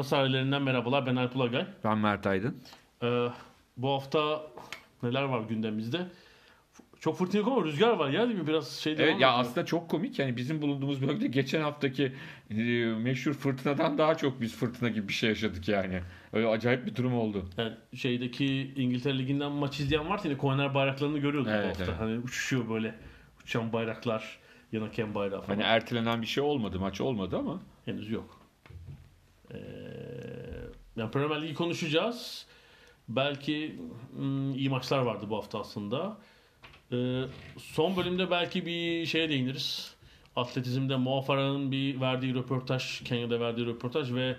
Ada sahillerinden merhabalar. Ben Alp Ulagay. Ben Mert Aydın. Ee, bu hafta neler var gündemimizde? Çok fırtına yok ama rüzgar var ya değil mi? Biraz şey Evet ya ediyor. aslında çok komik. Yani bizim bulunduğumuz bölgede geçen haftaki e, meşhur fırtınadan daha çok biz fırtına gibi bir şey yaşadık yani. Öyle acayip bir durum oldu. Yani şeydeki İngiltere Ligi'nden maç izleyen varsa yine korner bayraklarını görüyorduk Evet, bu hafta. evet. Hani uçuşuyor böyle. Uçan bayraklar, yan hakem bayrağı falan. Hani ertelenen bir şey olmadı, maç olmadı ama. Henüz yok. Yani Premier Ligi konuşacağız. Belki hmm, iyi maçlar vardı bu hafta aslında. Ee, son bölümde belki bir şeye değiniriz. Atletizmde Mo Farah'ın bir verdiği röportaj, Kenya'da verdiği röportaj ve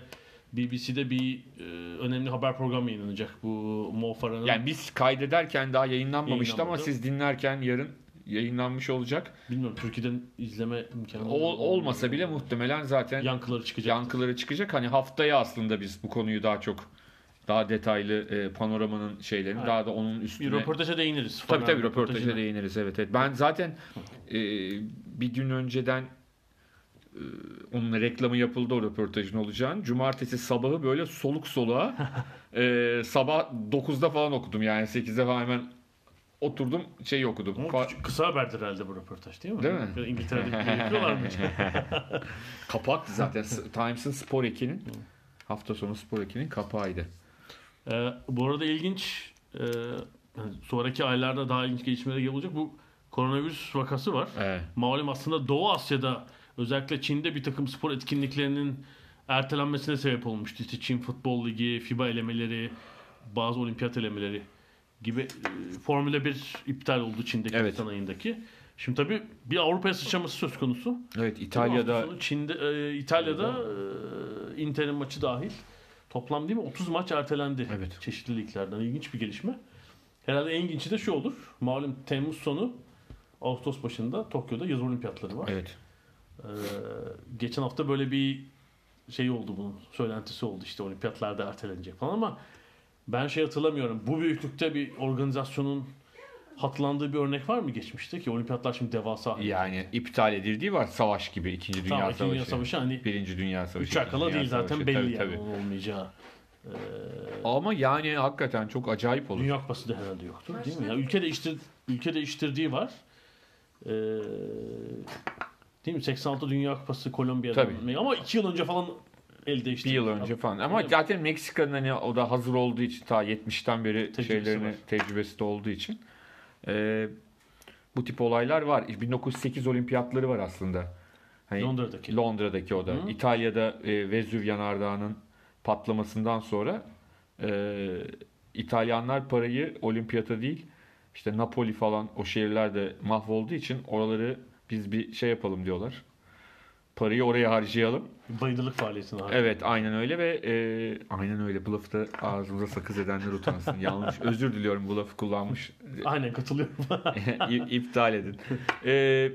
BBC'de bir e, önemli haber programı yayınlanacak. Bu Mo Farah'ın Yani biz kaydederken daha yayınlanmamıştı ama Yayınlanmadı. siz dinlerken yarın yayınlanmış olacak. bilmiyorum Türkiye'den izleme imkanı Ol- olmasa bile muhtemelen zaten yankıları çıkacak. yankıları çıkacak. Hani haftaya aslında biz bu konuyu daha çok daha detaylı e, panoramanın şeylerini Evet. daha da onun üstüne bir röportaja değiniriz. Tabii tabii röportaja değiniriz evet. evet. Ben zaten e, bir gün önceden e, onun reklamı yapıldı o röportajın olacağını. Cumartesi sabahı böyle soluk soluğa e, sabah 9'da falan okudum yani 8'de falan hemen oturdum şey okudum. Ama küçük- kısa haberdir herhalde bu röportaj değil mi? Değil mi? İngiltere'de yapıyorlar mı? Kapaktı zaten Times'ın Spor Eki'nin hafta sonu Spor Eki'nin kapağıydı. Ee, bu arada ilginç e, sonraki aylarda daha ilginç gelişmeler olacak. Bu koronavirüs vakası var. Evet. Malum aslında Doğu Asya'da özellikle Çin'de bir takım spor etkinliklerinin ertelenmesine sebep olmuştu. İşte Çin Futbol Ligi, FIBA elemeleri, bazı olimpiyat elemeleri gibi e, Formula 1 iptal oldu Çin'deki Evet. Nisan ayındaki. Şimdi tabii bir Avrupa'ya sıçraması söz konusu. Evet İtalya'da Çin'de, e, İtalya'da e, Inter'in maçı dahil toplam değil mi 30 maç ertelendi Evet. çeşitli liglerden. İlginç bir gelişme. Herhalde en ilginci de şu olur. Malum Temmuz sonu Ağustos başında Tokyo'da yaz olimpiyatları var. evet. Ee, geçen hafta böyle bir şey oldu bunun söylentisi oldu işte olimpiyatlarda ertelenecek falan ama ben şey hatırlamıyorum. Bu büyüklükte bir organizasyonun hatırlandığı bir örnek var mı geçmişte ki olimpiyatlar şimdi devasa. Yani iptal edildiği var savaş gibi 2. Dünya Tamam, Savaşı. Dünya Savaşı hani Birinci Dünya Savaşı. üç ay kala İkinci değil zaten Savaşı. belli Tabii, yani tabii. olmayacağı. Ama yani hakikaten çok acayip olur. Dünya Kupası da herhalde yoktur değil mi? Ya ülke değiştir ülke değiştirdiği var. Ee, değil mi? 86 Dünya Kupası Kolombiya'da. Tabii. Ama iki yıl önce falan el Bir değiştirdi. yıl önce falan. Ama Öyle zaten Meksika'nın hani o da hazır olduğu için ta 70'ten beri Tecrübesi şeylerini var. tecrübesi de olduğu için e, bu tip olaylar var. 1908 olimpiyatları var aslında. Hani Londra'daki. Londra'daki o da. Hı. İtalya'da e, Vezüv yanardağının patlamasından sonra e, İtalyanlar parayı olimpiyata değil işte Napoli falan o şehirler de mahvolduğu için oraları biz bir şey yapalım diyorlar. Parayı oraya harcayalım. Bayındırlık faaliyetine harcıyor. Evet aynen öyle ve e, aynen öyle bu lafı da ağzımıza sakız edenler utansın. Yanlış. Özür diliyorum bu lafı kullanmış. Aynen katılıyorum. İptal edin. E,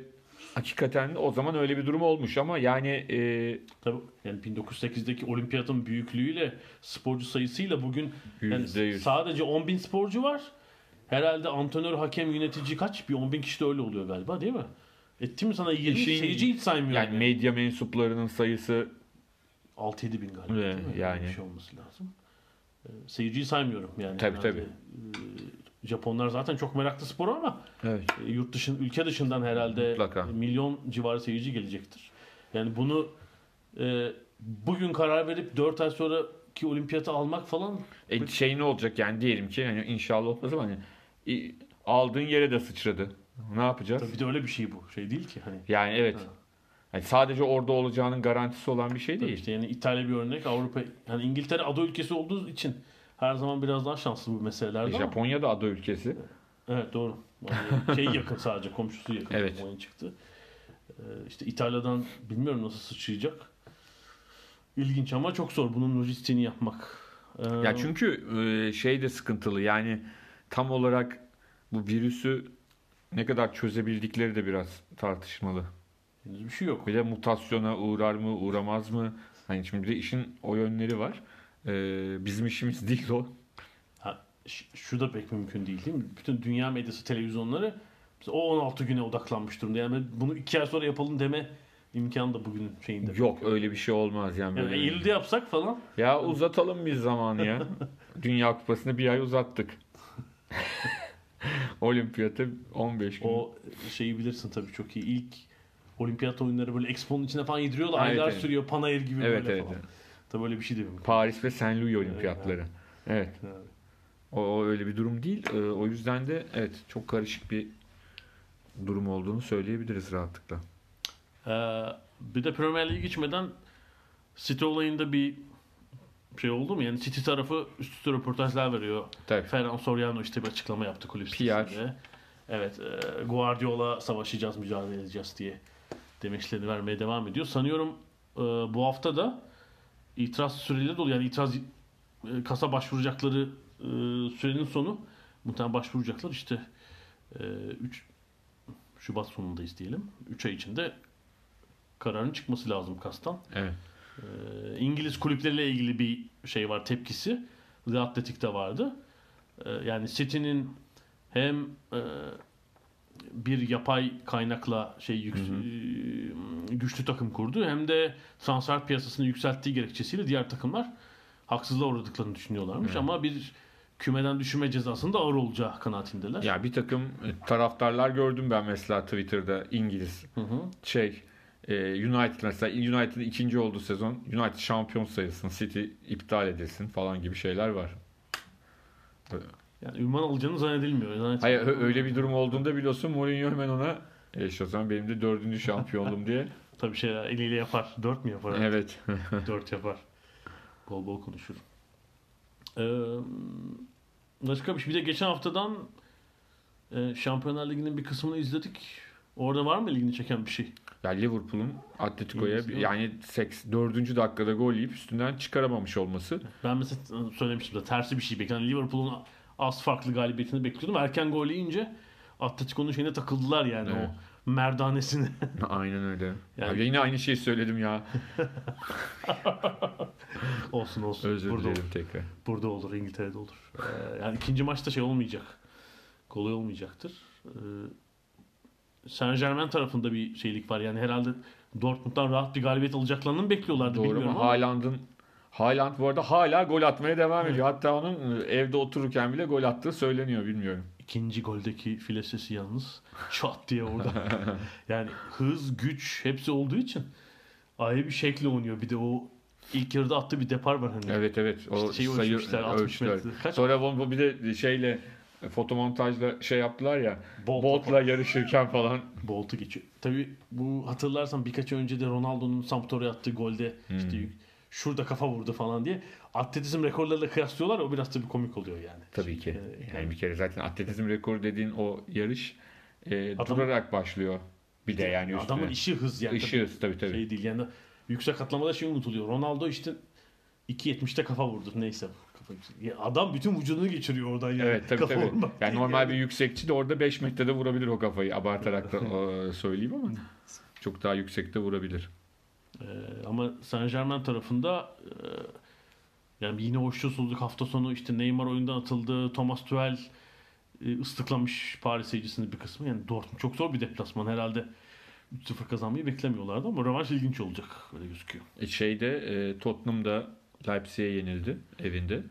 hakikaten o zaman öyle bir durum olmuş ama yani e, Tabii yani 1908'deki olimpiyatın büyüklüğüyle sporcu sayısıyla bugün yani sadece 10 bin sporcu var. Herhalde antrenör, hakem, yönetici kaç? Bir 10 bin kişi de öyle oluyor galiba değil mi? Etti mi sana 20 İşin- seyirci hiç saymıyorum. yani Yani, medya mensuplarının sayısı 6-7 bin galiba değil mi? yani. Bir şey olması lazım. Ee, seyirciyi saymıyorum yani. Tabii, herhalde. tabii. Ee, Japonlar zaten çok meraklı spor ama evet. e, yurt dışın ülke dışından herhalde Mutlaka. milyon civarı seyirci gelecektir. Yani bunu e, bugün karar verip 4 ay sonraki olimpiyatı almak falan E, şey ne olacak yani diyelim ki hani inşallah olmaz ama hani aldığın yere de sıçradı. Ne yapacağız? tabii bir de öyle bir şey bu. Şey değil ki hani. Yani evet. Ha. Yani sadece orada olacağının garantisi olan bir şey Tabii değil. işte yani İtalya bir örnek Avrupa yani İngiltere ada ülkesi olduğu için her zaman biraz daha şanslı bu meselelerde ama- Japonya da ada ülkesi. Evet doğru. Yani şey yakın sadece komşusu yakın. Evet. Oyun çıktı. Ee, işte İtalya'dan bilmiyorum nasıl sıçrayacak. İlginç ama çok zor bunun lojistiğini yapmak. Ee, Ya çünkü e, şey de sıkıntılı. Yani tam olarak bu virüsü ne kadar çözebildikleri de biraz tartışmalı. henüz bir şey yok. Bir de mutasyona uğrar mı, uğramaz mı? Hani şimdi bir de işin o yönleri var. Ee, bizim işimiz değil o. Ha, şu da pek mümkün değil değil mi? Bütün dünya medyası, televizyonları o 16 güne odaklanmış durumda. Yani bunu 2 ay sonra yapalım deme imkanı da bugünün şeyinde. Yok öyle bir şey olmaz yani. Yani Böyle- Eylül'de yapsak falan Ya uzatalım biz zamanı ya. Dünya Kupası'nı bir ay uzattık. Olimpiyatı 15 gün. o şeyi bilirsin tabii çok iyi. İlk olimpiyat oyunları böyle Expo'nun içine falan yediriyorlar. Evet, Aylar evet. sürüyor. Panayır gibi evet böyle evet. falan. evet. Tabii öyle bir şey de mümkün. Paris ve Saint Louis olimpiyatları. Evet. Yani. O, o öyle bir durum değil. Ee, o yüzden de evet çok karışık bir durum olduğunu söyleyebiliriz rahatlıkla. Ee, bir de Premier Lig'e geçmeden City olayında bir şey oldu mu? Yani City tarafı üst üste röportajlar veriyor. Tabii. Ferran Soriano işte bir açıklama yaptı kulüp sitesinde. Evet, e, Guardiola savaşacağız, mücadele edeceğiz diye demeçlerini vermeye devam ediyor. Sanıyorum e, bu hafta da itiraz süreleri dolu. Yani itiraz e, kasa başvuracakları e, sürenin sonu muhtemelen başvuracaklar. İşte e, 3 Şubat sonundayız diyelim. 3 ay içinde kararın çıkması lazım kastan. Evet. Ee, İngiliz kulüpleriyle ilgili bir şey var tepkisi. The Athletic'te vardı. Ee, yani City'nin hem e, bir yapay kaynakla şey yük- e, güçlü takım kurdu hem de transfer piyasasını yükselttiği gerekçesiyle diğer takımlar haksızlığa uğradıklarını düşünüyorlarmış Evet. ama bir kümeden düşürme cezasının da ağır olacağı kanaatindeler. Ya bir takım e, taraftarlar gördüm ben mesela Twitter'da İngiliz Hı hı. şey United mesela United'ın ikinci olduğu sezon United şampiyon sayılsın, City iptal edilsin falan gibi şeyler var. Yani ünvan alacağını zannedilmiyor. Zannetmiyor. Hayır öyle bir durum olduğunda biliyorsun Mourinho hemen ona e o zaman benim de dördüncü şampiyonluğum diye. Tabii şeyler eliyle yapar. Dört mü yapar? evet. 4 yapar. Bol bol konuşur. Ee, başka bir şey. Bir de geçen haftadan e, Şampiyonlar Ligi'nin bir kısmını izledik. Orada var mı ilgini çeken bir şey? Ya Liverpool'un Atletico'ya yani 4. dakikada gol yiyip üstünden çıkaramamış olması. Ben mesela söylemiştim de tersi bir şey bekliyorum. Yani Liverpool'un az farklı galibiyetini bekliyordum. Erken gol yiyince Atletico'nun şeyine takıldılar yani Evet. o merdanesine. Aynen öyle. Yani- Ya yine aynı şeyi söyledim ya. olsun olsun. Özür Burada dilerim olur. tekrar. Burada olur, İngiltere'de olur. Ee, yani ikinci maçta şey olmayacak. Kolay olmayacaktır. Ee, Saint Germain tarafında bir şeylik var. Yani herhalde Dortmund'dan rahat bir galibiyet alacaklarını mı bekliyorlardı Doğru bilmiyorum ama. Haaland'ın Haaland bu arada hala gol atmaya devam ediyor. Hatta onun e, evde otururken bile gol attığı söyleniyor bilmiyorum. İkinci goldeki file sesi yalnız çat diye orada. yani hız, güç hepsi olduğu için ayrı bir şekle oynuyor. Bir de o ilk yarıda attığı bir depar var hani. Evet evet. O İşte şeyi sayı ölçmüşler, 60 ölçtüler. metre. Kaç? Sonra bu bir de şeyle fotomontajla şey yaptılar ya. Bolt- Bolt'la yarışırken falan. Bolt'u geçiyor. Tabii bu hatırlarsan birkaç önce de Ronaldo'nun Sampdoria attığı golde Hmm. işte şurada kafa vurdu falan diye atletizm rekorlarıyla kıyaslıyorlar. O biraz tabii komik oluyor yani. Tabii ki. Ee, Yani bir kere zaten atletizm rekoru dediğin o yarış e, Adam- durarak başlıyor. Bir de yani üstüne. Adamın işi hız yani. Işığı tabii tabii. Şey değil yani yüksek atlamada şey unutuluyor. Ronaldo işte 2.70'te kafa vurdu. Neyse. Adam bütün vücudunu geçiriyor oradan yani. Evet tabii Kafa tabii. Yani normal bir yüksekçi de orada 5 metrede vurabilir o kafayı. Abartarak da söyleyeyim ama çok daha yüksekte vurabilir. Ee, ama Saint Germain tarafında e, yani yine hoşnutsuzluk hafta sonu işte Neymar oyundan atıldı. Thomas Tuchel e, ıslıklamış Paris seyircisinin bir kısmı. Yani Dortmund çok zor bir deplasman. Herhalde 3-0 kazanmayı beklemiyorlardı ama rövanş ilginç olacak. Öyle gözüküyor. E, şeyde e, Tottenham'da Leipzig'e yenildi evinde.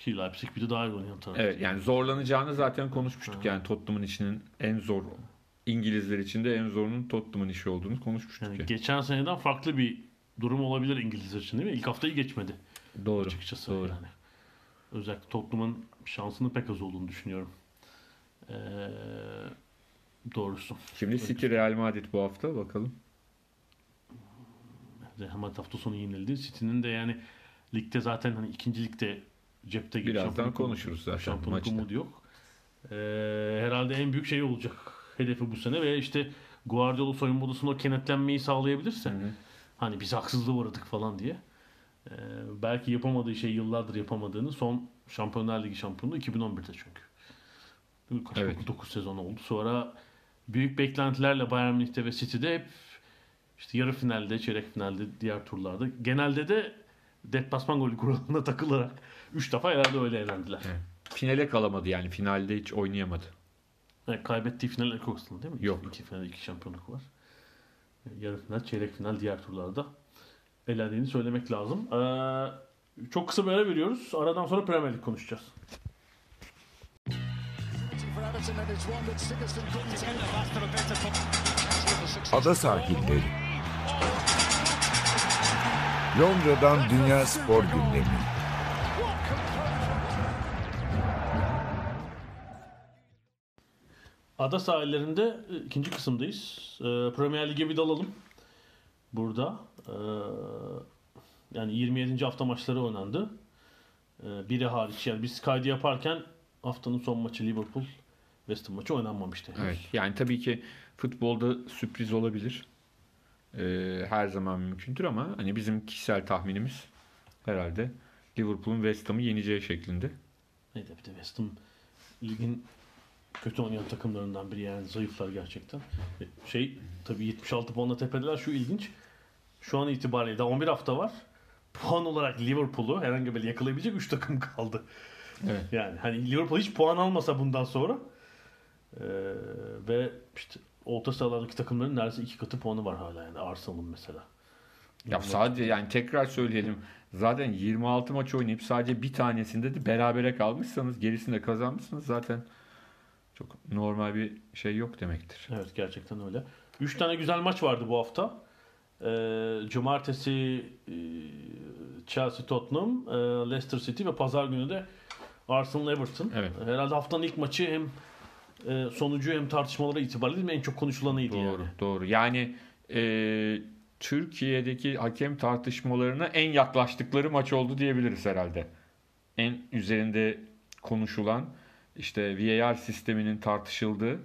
Ki Leipzig bir de daha iyi oynayan taraf. Evet yani zorlanacağını zaten konuşmuştuk. Yani Tottenham'ın işinin en zor İngilizler için de en zorunun Tottenham'ın işi olduğunu konuşmuştuk. Yani ya. geçen seneden farklı bir durum olabilir İngilizler için değil mi? İlk haftayı geçmedi Doğru. açıkçası. doğru. Yani. Özellikle Tottenham'ın şansının pek az olduğunu düşünüyorum. Ee, doğrusu. Şimdi City Real Madrid bu hafta bakalım. Real Madrid hafta sonu yenildi. City'nin de yani ligde zaten hani ikinci ligde cepte gibi. Birazdan Şampiyonluk- konuşuruz zaten Şampiyonluk maçta. umudu yok. Ee, herhalde en büyük şey olacak hedefi bu sene ve işte Guardiola soyunma odasında o kenetlenmeyi sağlayabilirse hani biz haksızlığa uğradık falan diye. Ee, belki yapamadığı şey yıllardır yapamadığını son Şampiyonlar Ligi şampiyonluğu 2011'de çünkü. Kaç Evet. 9 sezon oldu. Sonra büyük beklentilerle Bayern Münih'te ve City'de hep işte yarı finalde, çeyrek finalde, diğer turlarda. Genelde de deplasman golü kuralına takılarak 3 defa herhalde öyle eğlendiler. Evet. Finale kalamadı yani finalde hiç oynayamadı. Yani kaybettiği final Leverkusen'da değil mi? Yok. İki final, iki şampiyonluk var. Yarı final, çeyrek final diğer turlarda elendiğini söylemek lazım. Ee, çok kısa bir ara veriyoruz. Aradan sonra Premier Lig konuşacağız. Ada sahilleri. Londra'dan Dünya Spor Gündemi. Ada sahillerinde e, ikinci kısımdayız. Ee, Premier Lig'e bir dalalım. Burada. Ee, yani 27. hafta maçları oynandı. Ee, biri hariç. Yani biz kaydı yaparken haftanın son maçı Liverpool West Ham maçı oynanmamıştı. henüz. Evet. Yani tabii ki futbolda sürpriz olabilir. Ee, her zaman mümkündür ama hani bizim kişisel tahminimiz herhalde Liverpool'un West Ham'ı yeneceği şeklinde. Neydi bir de West Ham ligin kötü oynayan takımlarından biri yani zayıflar gerçekten. E, Şey tabii 76 puanla tepedeler şu ilginç. Şu an itibariyle daha 11 hafta var. Puan olarak Liverpool'u herhangi bir yakalayabilecek 3 takım kaldı. Evet. Yani hani Liverpool hiç puan almasa bundan sonra e, ve işte orta sahalardaki takımların neredeyse iki katı puanı var hala yani Arsenal'ın mesela. Ya sadece yani tekrar söyleyelim. Zaten 26 maç oynayıp sadece bir tanesinde de berabere kalmışsanız gerisinde kazanmışsınız zaten çok normal bir şey yok demektir. Evet gerçekten öyle. 3 tane güzel maç vardı bu hafta. Ee, Cumartesi e, Chelsea Tottenham, e, Leicester City ve pazar günü de Arsenal Everton. Evet. Herhalde haftanın ilk maçı hem e, sonucu hem tartışmalara itibariyle en çok konuşulanıydı Doğru, yani. doğru. Yani e, Türkiye'deki hakem tartışmalarına en yaklaştıkları maç oldu diyebiliriz herhalde. En üzerinde konuşulan işte VAR sisteminin tartışıldığı,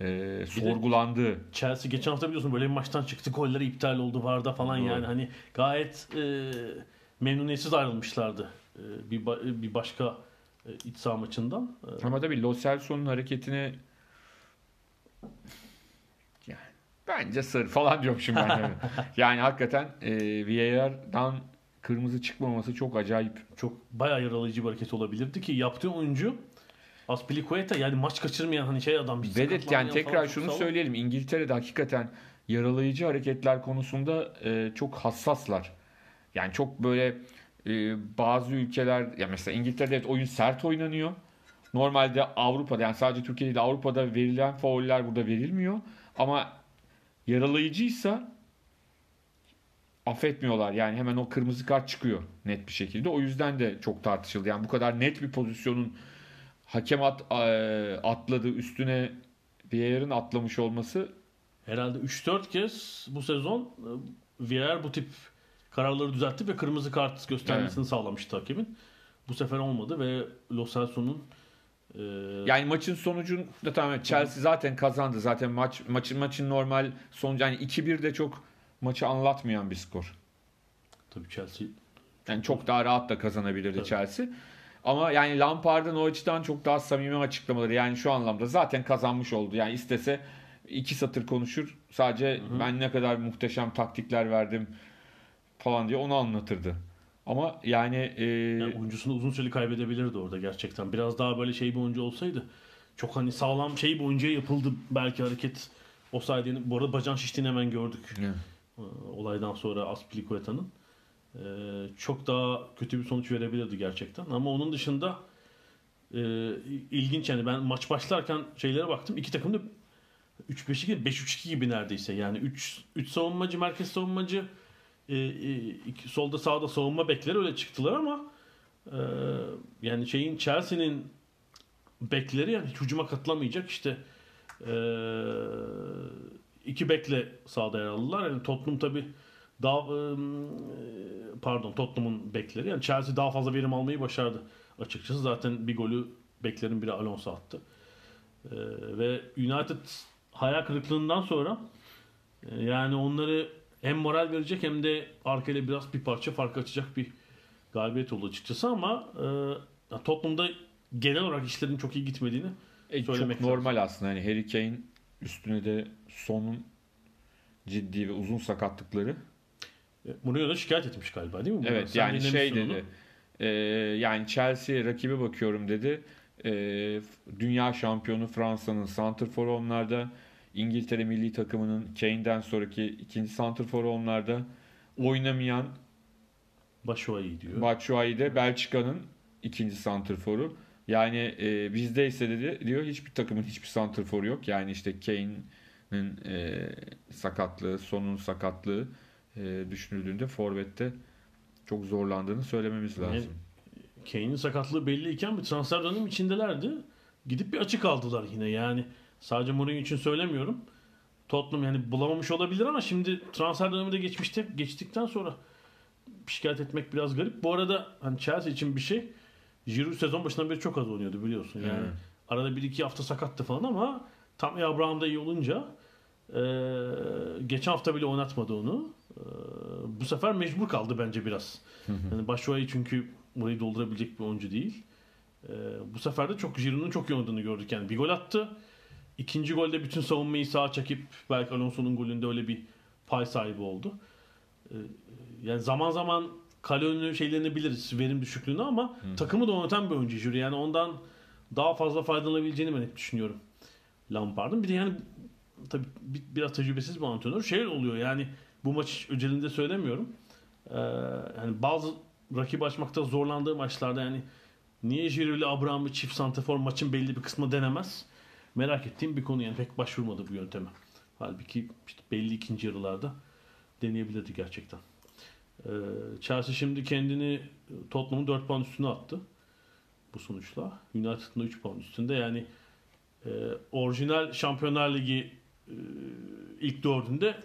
e, sorgulandığı. Chelsea geçen hafta biliyorsun böyle bir maçtan çıktı. Golleri iptal oldu VAR'da falan Doğru. yani hani gayet e, memnuniyetsiz ayrılmışlardı. E, bir, bir başka e, iç saha maçından. E, Ama tabii Lo Celso'nun hareketine yani bence sır falan diyormuşum ben. de. yani hakikaten e, VAR'dan kırmızı çıkmaması çok acayip. çok bayağı yaralayıcı bir hareket olabilirdi ki yaptığı oyuncu Aspilicueta yani maç kaçırmayan hani şey adam bir Vedet yani tekrar şunu sağlam. söyleyelim. İngiltere'de hakikaten yaralayıcı hareketler konusunda e, çok hassaslar. Yani çok böyle e, bazı ülkeler ya mesela İngiltere'de evet oyun sert oynanıyor. Normalde Avrupa'da yani sadece Türkiye'de değil Avrupa'da verilen fauller burada verilmiyor. Ama yaralayıcıysa affetmiyorlar. Yani hemen o kırmızı kart çıkıyor net bir şekilde. O yüzden de çok tartışıldı. Yani bu kadar net bir pozisyonun hakem at, atladı üstüne VAR'ın atlamış olması Herhalde 3-4 kez bu sezon e, VAR bu tip kararları düzeltti ve kırmızı kart göstermesini sağlamıştı hakemin. Bu sefer olmadı ve Lo Celso'nun e, yani maçın sonucunda tamamen Chelsea zaten kazandı. Zaten maç maçın maçın normal sonucu yani 2-1 de çok maçı anlatmayan bir skor. tabii Chelsea Yani çok daha rahat da kazanabilirdi Tabii. Chelsea. Ama yani Lampard'ın o açıdan çok daha samimi açıklamaları yani şu anlamda zaten kazanmış oldu. Yani istese iki satır konuşur. Sadece ben ne kadar muhteşem taktikler verdim falan diye onu anlatırdı. Ama yani, e, Yani oyuncusunu uzun süreli kaybedebilirdi orada gerçekten. Biraz daha böyle şey bir oyuncu olsaydı. Çok hani sağlam şey bir oyuncuya yapıldı belki hareket o sayede. Bu arada bacağın şiştiğini hemen gördük. Evet. Ee, Olaydan sonra Aspilicueta'nın. Ee, çok daha kötü bir sonuç verebilirdi gerçekten. Ama onun dışında e, ilginç yani ben maç başlarken şeylere baktım. İki takım da 3-5-2 5-3-2 gibi neredeyse. Yani 3 3 savunmacı, merkez savunmacı e, e, iki- solda sağda savunma bekleri öyle çıktılar ama e, yani şeyin Chelsea'nin bekleri yani hiç hücuma katılamayacak işte e, iki bekle sahada yer aldılar. Yani Tottenham tabi daha pardon Tottenham'ın bekleri. Yani Chelsea daha fazla verim almayı başardı açıkçası. Zaten bir golü beklerin biri Alonso attı. Ve United hayal kırıklığından sonra e, yani onları hem moral verecek hem de arkayla biraz bir parça fark açacak bir galibiyet oldu açıkçası ama e, Tottenham'da genel olarak işlerin çok iyi gitmediğini E, çok Söylemek normal aslında. Hani Harry Kane üstüne de sonun ciddi ve uzun sakatlıkları. Mourinho da şikayet etmiş galiba değil mi? Bundan? Evet Sen yani şey onu. dedi. e, yani Chelsea rakibe bakıyorum dedi. E, dünya şampiyonu Fransa'nın santrforu onlarda. İngiltere milli takımının Kane'den sonraki ikinci santrforu onlarda. Oynamayan Batshuayi diyor. Batshuayi de Belçika'nın ikinci santrforu. Yani e, bizdeyse dedi diyor hiçbir takımın hiçbir santrforu yok. Yani işte Kane'in e, sakatlığı, sonun sakatlığı e, düşünüldüğünde forvette çok zorlandığını söylememiz Yani lazım. Kane'in sakatlığı belliyken bir transfer dönemi içindelerdi. Gidip bir açık aldılar yine. Yani sadece Mourinho için söylemiyorum. Tottenham yani bulamamış olabilir ama şimdi transfer dönemi de geçmişte geçtikten sonra şikayet etmek biraz garip. Bu arada hani Chelsea için bir şey Giroud sezon başından beri çok az oynuyordu biliyorsun. Yani Evet. arada bir iki hafta sakattı falan ama Tammy Abraham da iyi olunca e, geçen hafta bile oynatmadı onu. E, bu sefer mecbur kaldı bence biraz. Yani Batshuayi çünkü burayı doldurabilecek bir oyuncu değil. E, bu sefer de çok Giroud'un çok iyi oynadığını gördük. Yani bir gol attı. İkinci golde bütün savunmayı sağa çekip belki Alonso'nun golünde öyle bir pay sahibi oldu. E, yani zaman zaman kale önü şeylerini biliriz. Verim düşüklüğünü ama takımı da oynatan bir oyuncu Giroud. Yani ondan daha fazla faydalanabileceğini ben hep düşünüyorum. Lampard'ın. Bir de yani tabii bir- biraz tecrübesiz bir antrenör. Şey oluyor yani bu maç özelinde söylemiyorum. Ee, yani bazı rakip açmakta zorlandığı maçlarda yani niye Giroud ile Abraham'ı çift santrafor maçın belli bir kısmı denemez? Merak ettiğim bir konu yani pek başvurmadı bu yönteme. Halbuki işte belli ikinci yarılarda deneyebilirdi gerçekten. Ee, Chelsea şimdi kendini Tottenham'ın 4 puan üstüne attı bu sonuçla. United'ın da 3 puan üstünde. Yani e, orijinal Şampiyonlar Ligi e, ilk dördünde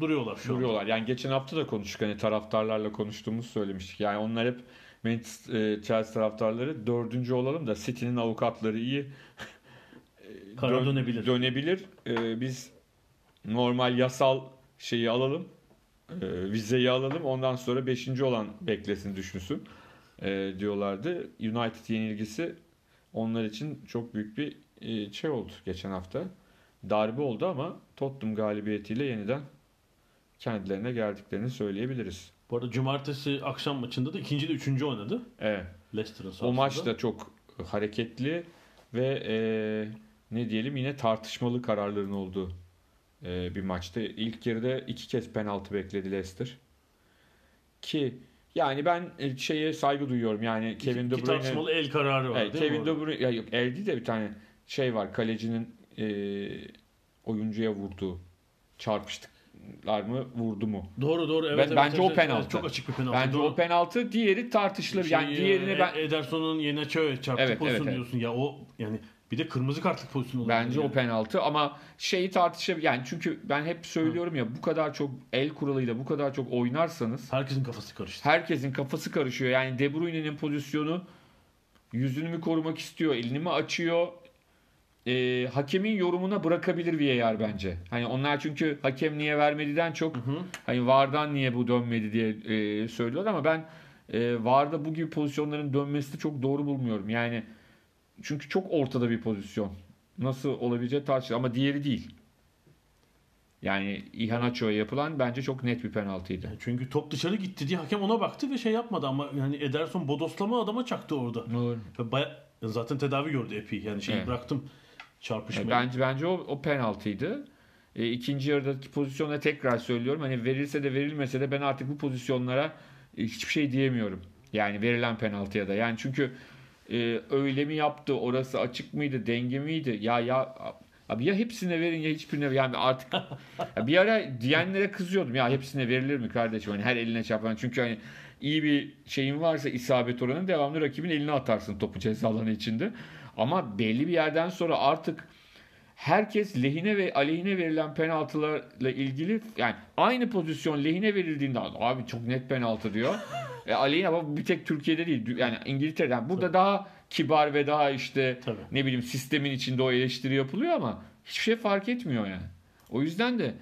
duruyorlar şu an. Duruyorlar. Yani geçen hafta da konuştuk. Hani taraftarlarla konuştuğumuz söylemiştik. Yani onlar hep Manchester, e, Chelsea taraftarları dördüncü olalım da City'nin avukatları iyi. Karar Dön- dönebilir. Dönebilir. E, biz normal yasal şeyi alalım. E, vizeyi alalım. Ondan sonra beşinci olan beklesin düşünsün. E, diyorlardı. United yenilgisi onlar için çok büyük bir e, şey oldu geçen hafta. Darbe oldu ama Tottenham galibiyetiyle yeniden kendilerine geldiklerini söyleyebiliriz. Bu arada cumartesi akşam maçında da ikinci de üçüncü oynadı. Evet. Leicester'ın O sahasında. maç da çok hareketli ve e, ne diyelim yine tartışmalı kararların olduğu e, bir maçtı. İlk yarıda iki kez penaltı bekledi Leicester. Ki yani ben e, şeye saygı duyuyorum. Yani Kevin De İki Bruyne tartışmalı el kararı var Evet, Kevin? De Bruyne ya yok el değil de bir tane şey var. Kalecinin e, oyuncuya vurduğu çarpıştıklar mı vurdu mu? Doğru doğru evet. Ben- evet, bence evet, o penaltı. evet, çok açık bir penaltı. Bence doğru. o penaltı, diğeri tartışılır. Şey, yani diğerini e, ben Ederson'un yine çöğe çarptı Evet, pozisyon evet, evet. diyorsun ya o yani bir de kırmızı kartlık pozisyon olabilir Bence yani. o penaltı ama şeyi tartışabilir. Yani çünkü ben hep söylüyorum ya bu kadar çok el kuralıyla bu kadar çok oynarsanız Herkesin kafası karıştı. herkesin kafası karışıyor. Yani De Bruyne'nin pozisyonu yüzünü mü korumak istiyor, elini mi açıyor? Ee, hakemin yorumuna bırakabilir VAR bence. Hani onlar çünkü hakem niye vermediden çok Hı hı. hani VAR'dan niye bu dönmedi diye e, söylüyorlar ama ben e, VAR'da bu gibi pozisyonların dönmesini çok doğru bulmuyorum. Yani çünkü çok ortada bir pozisyon. Nasıl olabileceği tartışılır ama diğeri değil. Yani Ihanacho'ya yapılan bence çok net bir penaltıydı. Yani çünkü top dışarı gitti diye hakem ona baktı ve şey yapmadı ama yani Ederson bodoslama adama çaktı orada. Ve baya- zaten tedavi gördü epey. Yani şeyi Evet. bıraktım çarpışmayı. E, Bence bence o, o penaltıydı. E, ikinci yarıdaki pozisyona tekrar söylüyorum. Hani verilse de verilmese de ben artık bu pozisyonlara e, hiçbir şey diyemiyorum. Yani verilen penaltıya da. Yani çünkü e, öyle mi yaptı, orası açık mıydı, denge miydi? Ya ya abi ya hepsine verin ya hiçbirine yani artık ya bir ara diyenlere kızıyordum. Ya hepsine verilir mi kardeşim? Hani her eline çarpan. Çünkü hani iyi bir şeyin varsa isabet oranı devamlı rakibin eline atarsın topu ceza alanı içinde. Ama belli bir yerden sonra artık herkes lehine ve aleyhine verilen penaltılarla ilgili yani aynı pozisyon lehine verildiğinde abi çok net penaltı diyor. e, aleyhine ama bir tek Türkiye'de değil yani İngiltere'den. Yani burada daha kibar ve daha işte Tabii. ne bileyim sistemin içinde o eleştiri yapılıyor ama hiçbir şey fark etmiyor yani. O yüzden de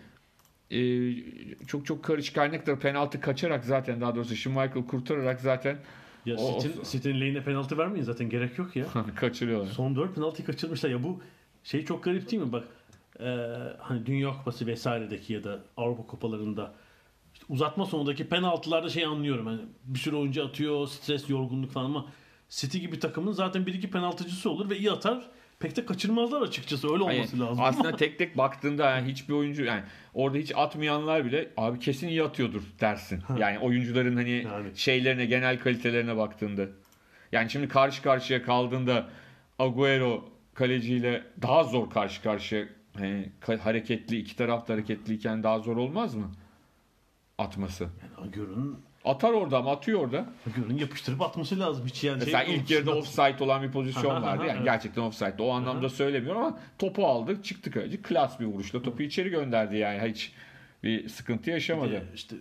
e, çok çok karışık kaynaklar penaltı kaçarak zaten daha doğrusu Schmeichel kurtararak zaten Ya O- City'nin City'nin lehine penaltı vermeyin zaten gerek yok ya. kaçırıyorlar. Son 4 penaltıyı kaçırmışlar. Ya bu şey çok garip değil mi? Bak e, hani Dünya Kupası vesairedeki ya da Avrupa Kupalarında işte uzatma sonundaki penaltılarda şey anlıyorum. Hani bir sürü oyuncu atıyor, stres, yorgunluk falan ama City gibi takımın zaten bir iki penaltıcısı olur ve iyi atar. Pek de kaçırmazlar açıkçası. Öyle olması lazım. aslında tek tek baktığında yani hiçbir oyuncu yani orada hiç atmayanlar bile abi kesin iyi atıyordur dersin. Yani oyuncuların hani Yani. şeylerine genel kalitelerine baktığında. Yani şimdi karşı karşıya kaldığında Agüero kaleciyle daha zor karşı karşıya ka- hareketli iki taraf da hareketliyken daha zor olmaz mı? Atması. Yani Agüero'nun Atar orada ama atıyor orada. Agüero'nun yapıştırıp atması lazım. Hiç yani Mesela şey ilk yarıda offside olan bir pozisyon Aha, vardı. aha, Yani evet. gerçekten offside. O anlamda söylemiyorum ama topu aldı, çıktı kaleci. Klas bir vuruşla topu içeri gönderdi yani. Hiç bir sıkıntı Bir yaşamadı. de işte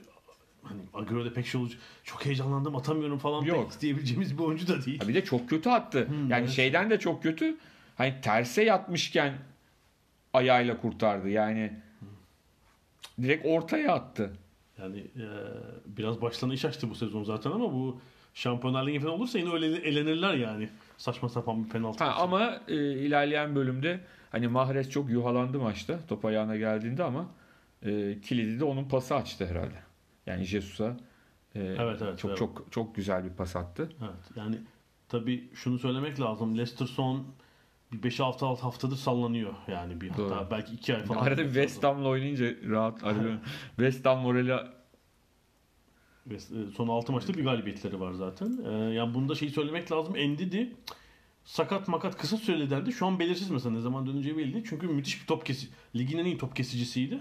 hani Agüero'da pek şey olacak. Çok heyecanlandım atamıyorum falan Yok. pek diyebileceğimiz bir oyuncu da değil. Ha bir de çok kötü attı. Hmm, yani evet. şeyden de çok kötü. Hani terse yatmışken ayağıyla kurtardı. Yani direkt ortaya attı. Yani e, biraz başlarına iş açtı bu sezon zaten ama bu Şampiyonlar Ligi falan olursa yine öyle elenirler yani. Saçma sapan bir penaltı. Ha, ama e, ilerleyen bölümde hani Mahrez çok yuhalandı maçta top ayağına geldiğinde ama e, kilidi de onun pası açtı herhalde. Yani Jesus'a e, Evet, evet, çok evet. çok çok güzel bir pas attı. Evet yani tabii şunu söylemek lazım. Leicester son bir 5-6 haftadır sallanıyor yani bir Doğru. hatta belki 2 ay falan. Arada bir West Ham'la oynayınca rahat. West Ham morali e, Son 6 maçta bir galibiyetleri var zaten. Ee, yani bunda şeyi söylemek lazım. Endidi sakat makat kısa süreli. Şu an belirsiz mesela ne zaman döneceği belli değil. Çünkü müthiş bir top kesi ligin en iyi top kesicisiydi.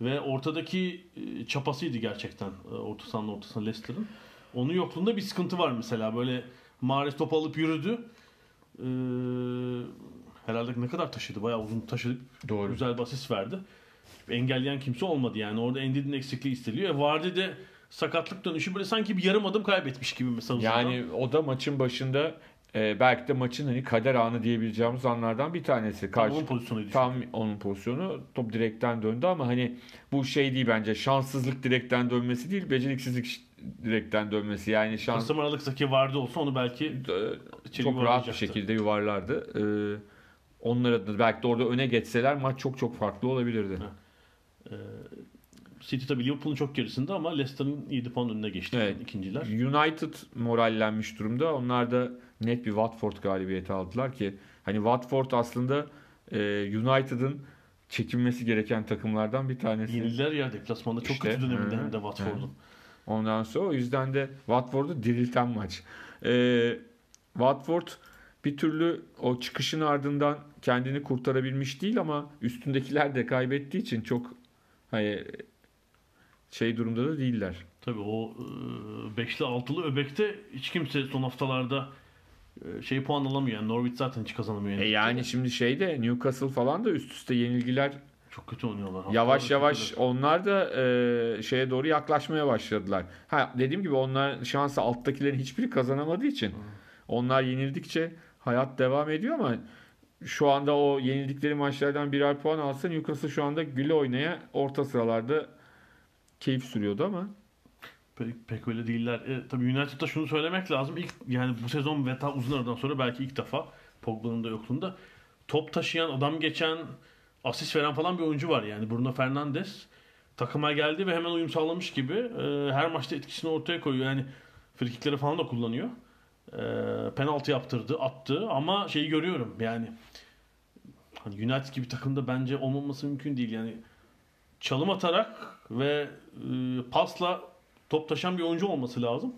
Ve ortadaki e, çapasıydı gerçekten. e, Orta sahanın ortasına Leicester'ın. Onun yokluğunda bir sıkıntı var mesela. Böyle Mahrez topu alıp yürüdü. Ee, herhalde ne kadar taşıdı? Bayağı uzun taşıdı. doğru. Güzel bir asist verdi. Engelleyen kimse olmadı yani. Orada Endidi'nin eksikliği isteniyor. E, Vardy de sakatlık dönüşü böyle sanki bir yarım adım kaybetmiş gibi mesela. Yani o da maçın başında e, belki de maçın hani kader anı diyebileceğimiz anlardan bir tanesi. Karşı, onun pozisyonuydu. Tam onun pozisyonu top direkten döndü ama hani bu şey değil bence şanssızlık direkten dönmesi değil beceriksizlik direkten dönmesi yani şans Kasım Aralık'taki Vardy olsa onu belki çok rahat bir şekilde yuvarlardı. E, onlar adına belki de orada öne geçseler maç çok çok farklı olabilirdi. Ee, City tabii Liverpool'un çok gerisinde ama Leicester'ın 7 puan önüne geçti Evet. ikinciler. United morallenmiş durumda. Onlar da net bir Watford galibiyeti aldılar ki hani Watford aslında e, United'ın çekinmesi gereken takımlardan bir tanesi. Yenildiler ya deplasmanda çok İşte, kötü döneminde hem de Watford'un. Ondan sonra o yüzden de Watford'u dirilten maç. Ee, Watford bir türlü o çıkışın ardından kendini kurtarabilmiş değil ama üstündekiler de kaybettiği için çok hani şey durumda da değiller. Tabii o e, beşli altılı öbekte hiç kimse son haftalarda e, şey puan alamıyor. Yani Norwich zaten hiç kazanamıyor. E yani şimdi şeyde Newcastle falan da üst üste yenilgiler Çok kötü oynuyorlar. yavaş yavaş kötüler. onlar da e, şeye doğru yaklaşmaya başladılar. Ha dediğim gibi onlar şansı alttakilerin hiçbiri kazanamadığı için onlar yenildikçe hayat devam ediyor ama şu anda o yenildikleri maçlardan birer puan alsa Newcastle şu anda güle oynaya orta sıralarda keyif sürüyordu ama Pek, pek öyle değiller. E, tabii United'da şunu söylemek lazım. İlk yani bu sezon ve ta uzun aradan sonra belki ilk defa Pogba'nın da yokluğunda top taşıyan, adam geçen, asist veren falan bir oyuncu var yani. Bruno Fernandes takıma geldi ve hemen uyum sağlamış gibi e, her maçta etkisini ortaya koyuyor. Yani frikikleri falan da kullanıyor. E, penaltı yaptırdı, attı ama şeyi görüyorum yani hani United gibi takımda bence olmaması mümkün değil. Yani çalım atarak ve e, pasla top taşıyan bir oyuncu olması lazım.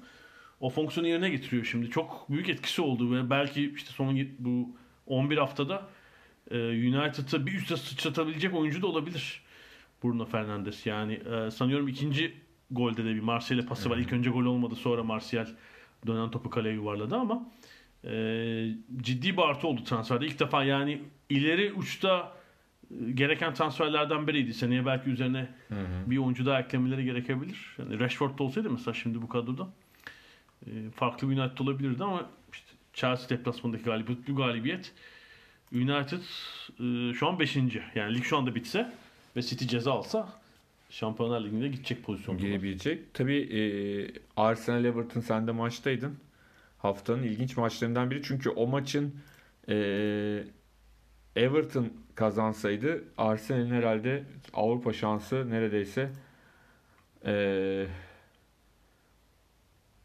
O fonksiyonu yerine getiriyor şimdi. Çok büyük etkisi oldu ve belki işte son bu 11 haftada United'ı bir üste sıçratabilecek oyuncu da olabilir. Bruno Fernandes. Yani e, sanıyorum ikinci golde de bir Martial'e pası var. İlk önce gol olmadı sonra Martial dönen topu kaleye yuvarladı ama e, ciddi bir artı oldu transferde. İlk defa yani ileri uçta e, gereken transferlerden biriydi. Seneye belki üzerine bir oyuncu daha eklemeleri gerekebilir. Yani Rashford da olsaydı mesela şimdi bu kadroda e, farklı bir United olabilirdi ama işte Chelsea deplasmanındaki galibiyet, bu galibiyet United e, şu an 5. Yani lig şu anda bitse ve City ceza alsa Şampiyonlar Ligi'nde gidecek pozisyonda. girebilecek. Tabii e, Arsenal Everton sen de maçtaydın. Haftanın ilginç maçlarından biri. Çünkü o maçın e, Everton kazansaydı Arsenal'in herhalde Avrupa şansı neredeyse e,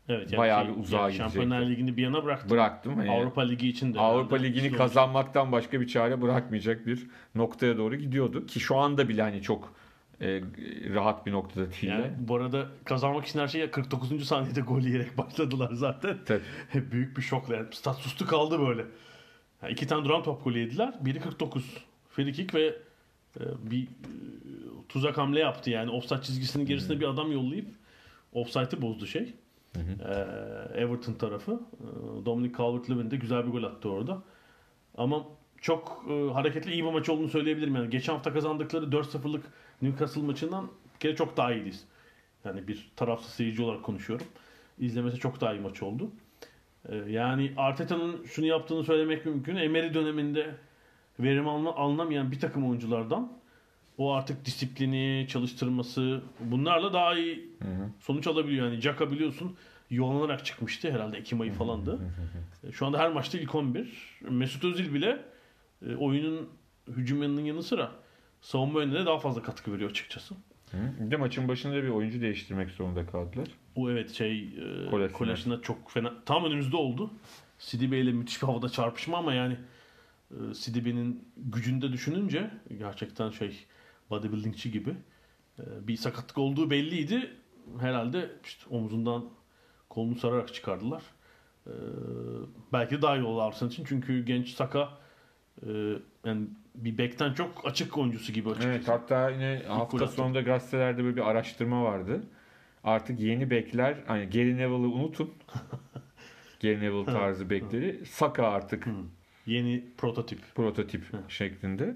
Evet, bayağı bir uzağa gidecekti. Şampiyonlar Ligi'ni bir yana bıraktım. bıraktım. Hani Avrupa Ligi için de. Avrupa Ligi'ni kazanmaktan başka bir çare bırakmayacak bir noktaya doğru gidiyordu. Ki şu anda bile hani çok e, rahat bir noktada değil. Yani bu arada kazanmak için her şey 49. saniyede gol yiyerek başladılar zaten. Tabii. Büyük bir şokla. Yani stat sustu kaldı böyle. Yani iki tane duran top golü yediler. Biri 49. Free kick ve e, bir e, tuzak hamle yaptı. Yani offside çizgisinin gerisine bir adam yollayıp offside'ı bozdu şey. E, Everton tarafı. E, Dominic Calvert-Lewin de güzel bir gol attı orada. Ama çok e, hareketli iyi bir maç olduğunu söyleyebilirim. Yani geçen hafta kazandıkları 4-0'lık Newcastle maçından bir çok daha iyiyiz. Yani bir tarafsız seyirci olarak konuşuyorum. İzlemesi çok daha iyi maç oldu. Ee, yani Arteta'nın şunu yaptığını söylemek mümkün. Emery döneminde verim alına- alınamayan bir takım oyunculardan o artık disiplini, çalıştırması bunlarla daha iyi sonuç alabiliyor. Yani Caka biliyorsun yoğunlanarak çıkmıştı herhalde Ekim ayı falandı. E, Şu anda her maçta ilk 11. Mesut Özil bile e, oyunun hücumunun yanı sıra savunma yönünde de daha fazla katkı veriyor açıkçası. Hı. Bir de maçın başında bir oyuncu değiştirmek zorunda kaldılar. O evet şey e. Kolasinac çok fena. Tam önümüzde oldu. Sidibe ile müthiş bir havada çarpışma ama yani e, Sidibe'nin gücünü de düşününce gerçekten şey bodybuildingçi gibi e, bir sakatlık olduğu belliydi. Herhalde işte omuzundan kolunu sararak çıkardılar. E, belki daha iyi oldu Arsenal için çünkü genç Saka e, yani bir bekten çok açık oyuncusu gibi açıkçası. Evet hatta yine gol hafta sonunda gazetelerde böyle bir araştırma vardı. Artık yeni bekler hani Gary Neville'ı unutun. Gary Neville tarzı bekleri. Saka artık Yeni prototip. prototip şeklinde.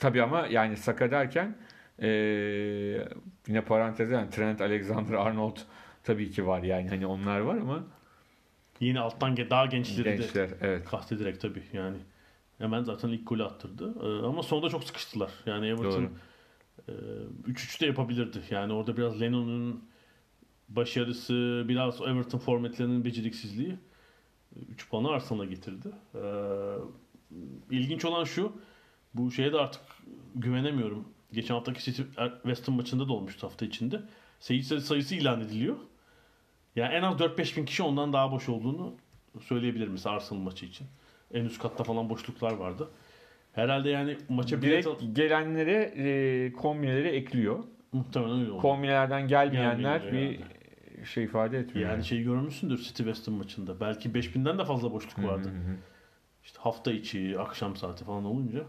Tabii ama yani Saka derken eee yine paranteze yani Trent Alexander-Arnold tabii ki var yani hani onlar var ama Yeni alttan daha gençleri de gençler evet. Kastederek tabii yani. Hemen zaten ilk golü attırdı. Ee, ama sonunda çok sıkıştılar. Yani Everton e, 3-3 de yapabilirdi. Yani orada biraz Lennon'un başarısı, biraz Everton forvetlerinin beceriksizliği 3 puanı Arsenal'a getirdi. Ee, ilginç olan şu, bu şeye de artık güvenemiyorum. Geçen haftaki City West Ham maçında da olmuştu hafta içinde. Seyirci sayısı ilan ediliyor. Yani en az 4-5 bin kişi ondan daha boş olduğunu söyleyebilirim mesela Arsenal maçı için. En üst katta falan boşluklar vardı. Herhalde yani maça bilet Direkt al- gelenlere eee kombineleri ekliyor. muhtemelen öyle oldu. Kombinelerden gelmeyenler Gelmeyenler bir şey ifade etmiyor. Yani şey görmüşsündür City West Ham maçında. Belki 5000'den de fazla boşluk Hı hı vardı. hı. İşte hafta içi, akşam saati falan olunca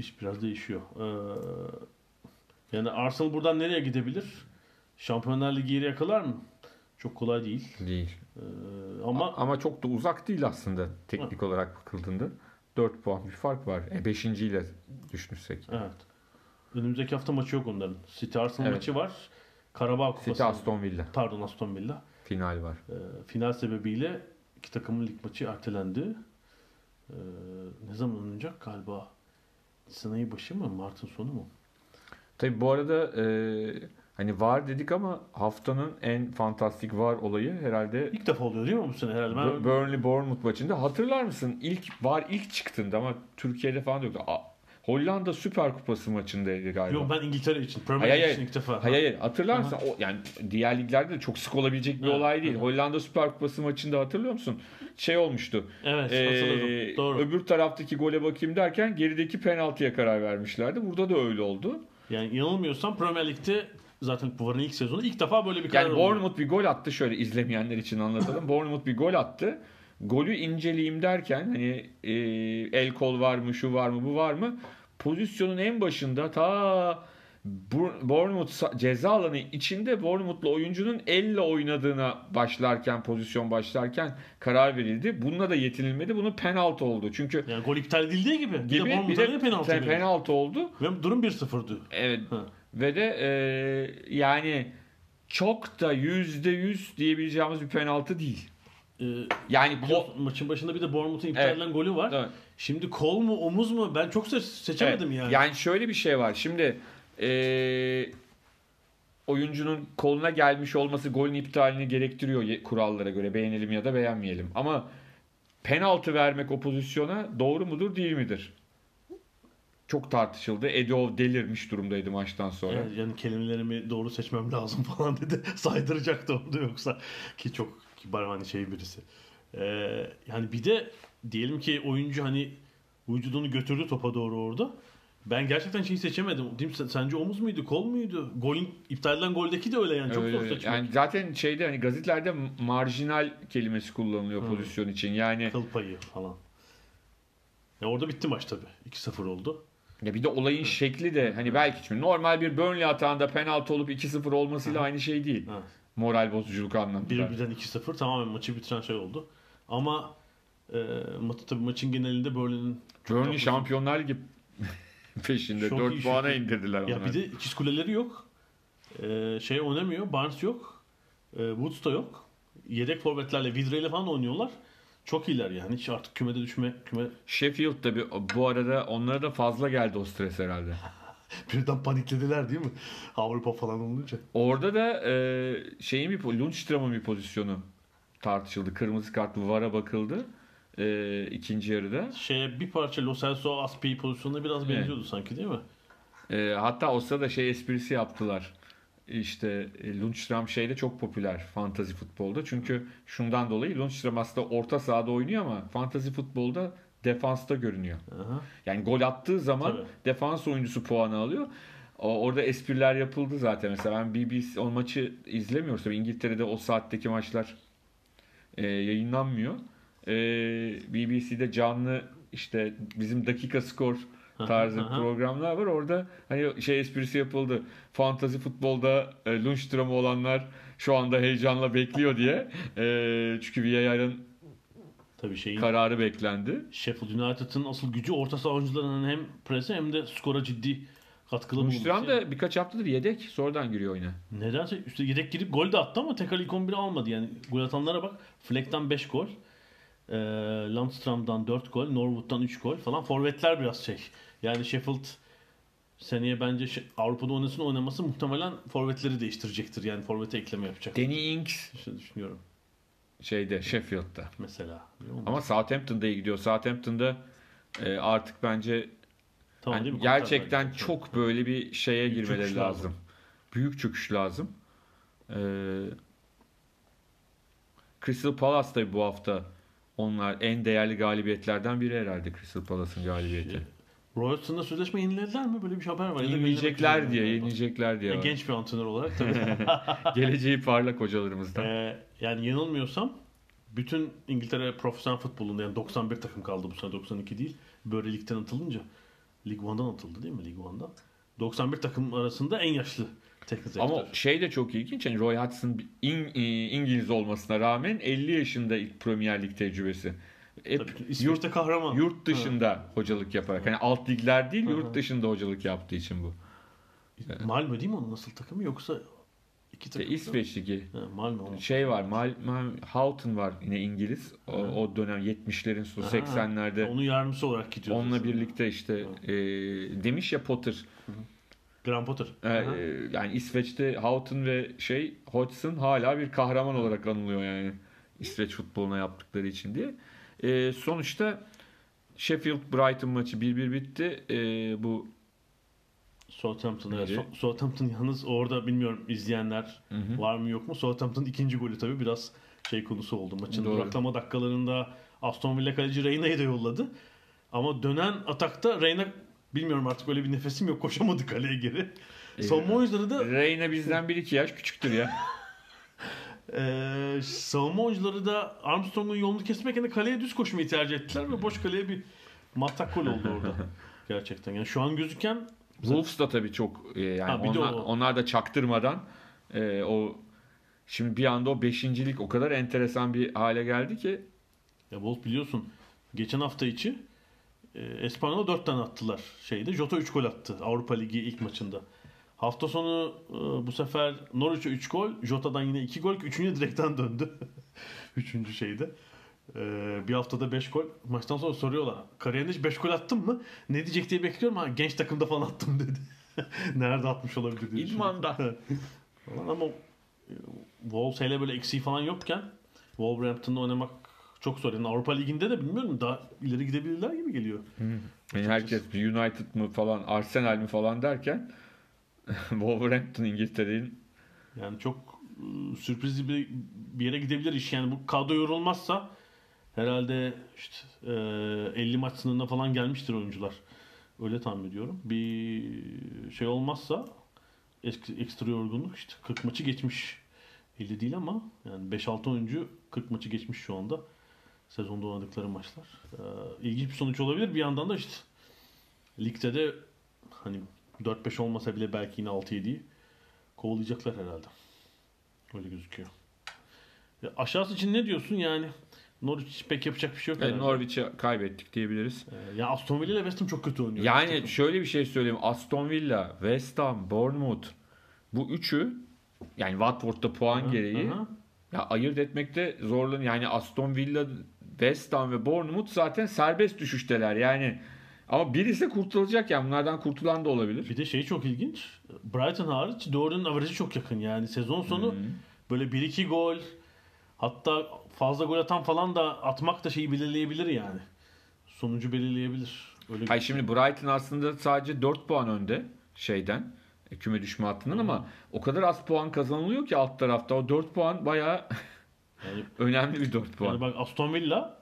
iş biraz değişiyor. Ee, yani Arsenal buradan nereye gidebilir? Şampiyonlar Ligi yeri yakalar mı? Çok kolay değil. Değil. Ee, ama Ama çok da uzak değil aslında teknik olarak bakıldığında. 4 puan bir fark var. E 5. ile düşünürsek. evet. Önümüzdeki hafta maçı yok onların. City Arsenal Evet. maçı var. Karabağ Kupası. City Aston Villa Pardon Aston Villa. final var. Ee, final sebebiyle iki takımın lig maçı ertelendi. Ee, ne zaman oynanacak? Galiba Nisan ayı başı mı? Mart'ın sonu mu? Tabi bu arada e, hani var dedik ama haftanın en fantastik var olayı herhalde İlk defa oluyor değil mi bu sene herhalde? Ben, Bur- Burnley Bournemouth maçında. Hatırlar mısın? İlk var ilk çıktığında ama Türkiye'de falan yoktu. A- Hollanda Süper Kupası maçındaydı galiba. Yok ben İngiltere için. Premier Hayır, hayır. için ilk defa. Hayır hayır hatırlar mısın? O, yani diğer liglerde de çok sık olabilecek bir Evet, olay değil. evet. Hollanda Süper Kupası maçında hatırlıyor musun? Şey olmuştu. Evet Ee, hatırladım. Doğru. Öbür taraftaki gole bakayım derken gerideki penaltıya karar vermişlerdi. Burada da öyle oldu. Yani yanılmıyorsam Premier Lig'de zaten bu varın ilk sezonu ilk defa böyle bir karar Yani. Bournemouth bir gol attı şöyle izlemeyenler için anlatalım. Bournemouth bir gol attı. Golü inceleyeyim derken hani e, el kol var mı şu var mı bu var mı pozisyonun en başında ta Bournemouth ceza alanı içinde Bournemouth'lu oyuncunun elle oynadığına başlarken pozisyon başlarken karar verildi. Bununla da yetinilmedi. Bunun penaltı oldu. Çünkü Yani gol iptal edildiği gibi. Bir de gibi bir Bournemouth'a de da penaltı. pe- verildi. penaltı oldu. Ve durum 1-0'dı. Evet. Ha. Ve de e, yani çok da yüzde yüz diyebileceğimiz bir penaltı değil. Ee, Yani ko- maçın başında bir de Bournemouth'un iptal Evet. edilen golü var. Evet. Şimdi kol mu omuz mu ben çok se- seçemedim Evet, yani. Yani şöyle bir şey var. Şimdi eee, oyuncunun koluna gelmiş olması golün iptalini gerektiriyor kurallara göre. Beğenelim ya da beğenmeyelim. Ama penaltı vermek o pozisyona doğru mudur değil midir? Çok tartışıldı. Edo delirmiş durumdaydı maçtan sonra. Evet, yani kelimelerimi doğru seçmem lazım falan dedi. Saydıracaktı onu da yoksa. Ki çok kibar hani şey birisi. Ee, yani bir de diyelim ki oyuncu hani vücudunu götürdü topa doğru orada. Ben gerçekten şeyi seçemedim. Değil mi? Sen- Sence omuz muydu, kol muydu? Golün iptal edilen goldeki de öyle yani. Çok Öyle, zor seçmek. yani zaten şeyde hani gazetelerde marjinal kelimesi kullanılıyor Hı. pozisyon için. Yani Kıl payı falan. Ya orada bitti maç tabii. 2-0 oldu. Ya bir de olayın şekli de hani belki şimdi normal bir Burnley atağında penaltı olup 2-0 olmasıyla Hı. aynı şey değil. Ha. Moral bozuculuk anlamında. 1-1'den 2-0 tamamen maçı bitiren şey oldu. Ama e, ma- tabii maçın genelinde Burnley'nin çok Burnley Şampiyonlar Ligi peşinde Çok 4 iyi puana şut. indirdiler Ya onlar. bir de ikiz kuleleri yok. Ee, şey oynamıyor. Barnes yok. Ee, Woods da yok. Yedek forvetlerle Vidra ile falan oynuyorlar. Çok iyiler yani. Hiç artık kümede düşme küme Sheffield da bir, bu arada onlara da fazla geldi o stres herhalde. birden paniklediler değil mi? Avrupa falan olunca. Orada da e, şeyin bir Lundström'ün bir pozisyonu tartışıldı. Kırmızı kart VAR'a bakıldı. E, ikinci yarıda. Şeye bir parça Lo Celso Aspi pozisyonuna biraz Evet. benziyordu sanki değil mi? E, hatta o sırada şey esprisi yaptılar. İşte e, Lundström şeyde çok popüler fantazi futbolda. Çünkü şundan dolayı Lundström aslında orta sahada oynuyor ama fantazi futbolda defansta görünüyor. Aha. Yani gol attığı zaman Tabii. defans oyuncusu puanı alıyor. O, orada espriler yapıldı zaten. Mesela ben BBC o maçı izlemiyoruz. Tabii İngiltere'de o saatteki maçlar e, yayınlanmıyor. E, BBC'de canlı işte bizim dakika skor tarzı programlar var. Orada hani şey esprisi yapıldı. Fantazi futbolda e, Lundström olanlar şu anda heyecanla bekliyor diye. E, çünkü VAR'ın Tabii şeyin kararı beklendi. Sheffield United'ın asıl gücü orta saha oyuncularının hem prese hem de skora ciddi katkılı Lundström bulunması. de birkaç haftadır yedek. Sonradan giriyor oyuna. Nedense üstte yedek girip gol de attı ama tekrar ilk 11'i almadı. Yani gol atanlara bak. Fleck'ten 5 gol. E, Landstrom'dan 4 gol. Norwood'dan 3 gol falan. Forvetler biraz şey. Yani Sheffield seneye bence Avrupa'da oynasın oynaması muhtemelen forvetleri değiştirecektir. Yani forvete ekleme yapacak. Danny Ings İşte düşünüyorum şeyde Sheffield'da. mesela. Ama Southampton'da iyi gidiyor. Southampton'da e, artık bence tamam, hani değil mi? gerçekten Kurtarlar. çok böyle bir şeye Büyük girmeleri lazım. lazım. Büyük çöküş lazım. E, Crystal Palace da bu hafta onlar en değerli galibiyetlerden biri herhalde Crystal Palace'ın galibiyeti. Royalton'da sözleşme yenilediler mi? Böyle bir haber var. Yenileyecekler diye, yenileyecekler diye. Var. genç bir antrenör olarak tabii. Geleceği parlak hocalarımızdan. Ee, yani yanılmıyorsam bütün İngiltere profesyonel futbolunda yani 91 takım kaldı bu sene 92 değil. Böyle ligden atılınca Lig 1'dan atıldı değil mi Lig 1'dan? 91 takım arasında en yaşlı teknik direktör. Ama şey de çok ilginç. Yani Roy Hodgson İng- e, İngiliz olmasına rağmen 50 yaşında ilk Premier Lig tecrübesi. Hep Tabii, yurt, kahraman. yurt dışında hocalık yaparak. Hani alt ligler değil hı. yurt dışında hocalık yaptığı için bu. Malmö değil mi onun nasıl takımı yoksa iki İşte takım? İsveç Ligi. Ha, Malmö. Şey var, Mal, Mal, Houghton var yine İngiliz. O, Hı. o dönem 70'lerin sonu Ha, 80'lerde. Onun yardımcısı olarak gidiyor. Onunla aslında. birlikte işte e, demiş ya Potter. Graham Potter. e, Aha. e, yani İsveç'te Houghton ve şey Hodgson hala bir kahraman olarak anılıyor yani. İsveç futboluna yaptıkları için diye. E, sonuçta Sheffield Brighton maçı 1-1 bitti. E, bu Southampton. Evet. So- Southampton yalnız orada bilmiyorum izleyenler Hı hı. var mı yok mu? Southampton'ın ikinci golü tabii biraz şey konusu oldu. Maçın Doğru. duraklama dakikalarında Aston Villa kaleci Reyna'yı da yolladı. Ama dönen atakta Reyna bilmiyorum artık öyle bir nefesim yok koşamadı kaleye geri. Ee, Savunma oyuncuları da Reyna bizden 1-2 yaş küçüktür ya. Ee, savunma oyuncuları da Armstrong'un yolunu kesmek yerine kaleye düz koşmayı tercih ettiler ve boş kaleye bir matak gol oldu orada. Gerçekten. Yani şu an gözüken Wolves da tabii çok e, yani Ha, onlar, onlar da çaktırmadan e, o şimdi bir anda o beşincilik o kadar enteresan bir hale geldi ki Ya Wolves biliyorsun geçen hafta içi e, Espanyol'a 4 tane attılar şeyde. Jota 3 gol attı Avrupa Ligi ilk maçında. Hafta sonu e, bu sefer Norwich'e 3 gol, Jota'dan yine 2 gol, 3. direkten döndü. 3. şeyde. E, bir haftada 5 gol. Maçtan sonra soruyorlar. Kariyerinde hiç 5 gol attın mı? Ne diyecek diye bekliyorum. Ha, genç takımda falan attım dedi. Nerede atmış olabilir diye İdman'da. ama e, Wolves hele böyle eksiği falan yokken Wolverhampton'da oynamak çok zor. Yani Avrupa Ligi'nde de bilmiyorum daha ileri gidebilirler gibi geliyor. yani herkes bir United mı falan Arsenal mi falan derken Wolverhampton İngiltere'nin Yani çok e, sürpriz bir, bir yere gidebilir iş. Yani bu kadro yorulmazsa herhalde işte e, 50 maç sınırına falan gelmiştir oyuncular. Öyle tahmin ediyorum. Bir şey olmazsa ek- ekstra yorgunluk işte 40 maçı geçmiş. 50 değil ama yani 5-6 oyuncu 40 maçı geçmiş şu anda. Sezonda oynadıkları maçlar. E, ilginç bir sonuç olabilir. Bir yandan da işte ligde de hani 4-5 olmasa bile belki yine 6-7'yi kovalayacaklar herhalde. Öyle gözüküyor. Ya aşağısı için ne diyorsun yani? Norwich pek yapacak bir şey yok. herhalde. Norwich'e kaybettik diyebiliriz. Ee, ya Aston Villa ile West Ham çok kötü oynuyor. Yani Takım. şöyle bir şey söyleyeyim. Aston Villa, West Ham, Bournemouth bu üçü yani Watford'da puan Aha, gereği aha. ya ayırt etmekte zorlan. Yani Aston Villa, West Ham ve Bournemouth zaten serbest düşüşteler. Yani ama birisi kurtulacak yani bunlardan kurtulan da olabilir. Bir de şey çok ilginç. Brighton hariç dördünün averajı çok yakın yani. Sezon sonu böyle 1-2 gol hatta fazla gol atan falan da atmak da şeyi belirleyebilir yani. Sonucu belirleyebilir. Öyle Hayır şimdi Brighton aslında sadece 4 puan önde şeyden e, küme düşme hattından ama o kadar az puan kazanılıyor ki alt tarafta. O 4 puan bayağı Yani- önemli bir 4 puan. Yani bak Aston Villa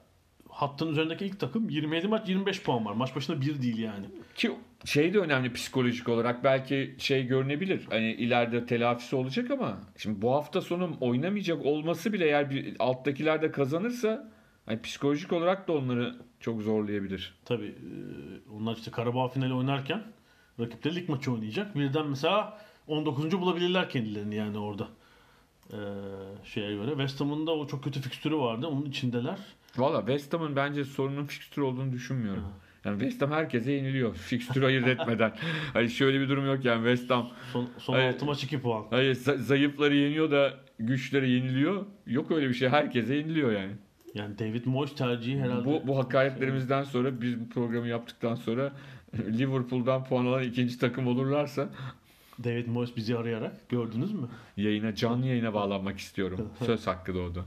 hattın üzerindeki ilk takım 27 maç 25 puan var. Maç başına 1 değil yani. Ki şey de önemli psikolojik olarak belki şey görünebilir. Hani ileride telafisi olacak ama şimdi bu hafta sonu oynamayacak olması bile eğer bir alttakiler de kazanırsa hani psikolojik olarak da onları çok zorlayabilir. Tabii e, onlar işte Karabağ finali oynarken rakipleri lig maçı oynayacak. Birden mesela 19. bulabilirler kendilerini yani orada. E, şeye göre. West Ham'ın da o çok kötü fikstürü vardı. Onun içindeler. Valla West Ham'ın bence sorunun fikstür olduğunu düşünmüyorum. Yani West Ham herkese yeniliyor. Fikstür ayırt etmeden. Hani şöyle bir durum yok yani West Ham. Son, son Hayır. 6 maç 2 puan. Hayır za- zayıfları yeniyor da güçleri yeniliyor. Yok öyle bir şey. Herkese yeniliyor yani. Yani David Moyes tercihi herhalde. Bu, bu hakaretlerimizden sonra biz bu programı yaptıktan sonra Liverpool'dan puan alan ikinci takım olurlarsa David Moyes bizi arayarak gördünüz mü? yayına canlı yayına bağlanmak istiyorum. Söz hakkı doğdu.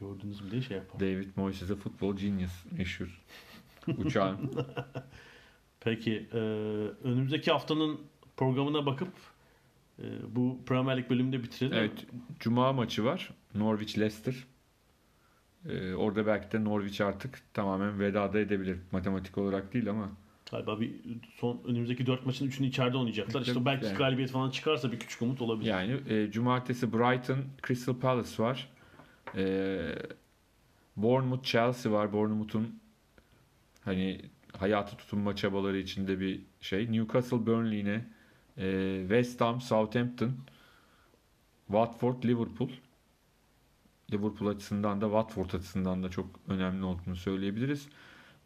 Gördünüz mü diye şey yapalım. David Moyes a football genius meşhur. Uçağın. Peki e, önümüzdeki haftanın programına bakıp e, bu Premier Lig bölümünde bitirelim. Evet. Cuma maçı var. Norwich Leicester. Ee, orada belki de Norwich artık tamamen veda da edebilir. Matematik olarak değil ama. Galiba bir son önümüzdeki 4 maçın 3'ünü içeride oynayacaklar. İşte belki yani. galibiyet falan çıkarsa bir küçük umut olabilir. Yani e, cumartesi Brighton Crystal Palace var. E, Bournemouth Chelsea var. Bournemouth'un hani hayatı tutunma çabaları içinde bir şey. Newcastle Burnley yine. E, West Ham Southampton. Watford Liverpool. Liverpool açısından da Watford açısından da çok önemli olduğunu söyleyebiliriz.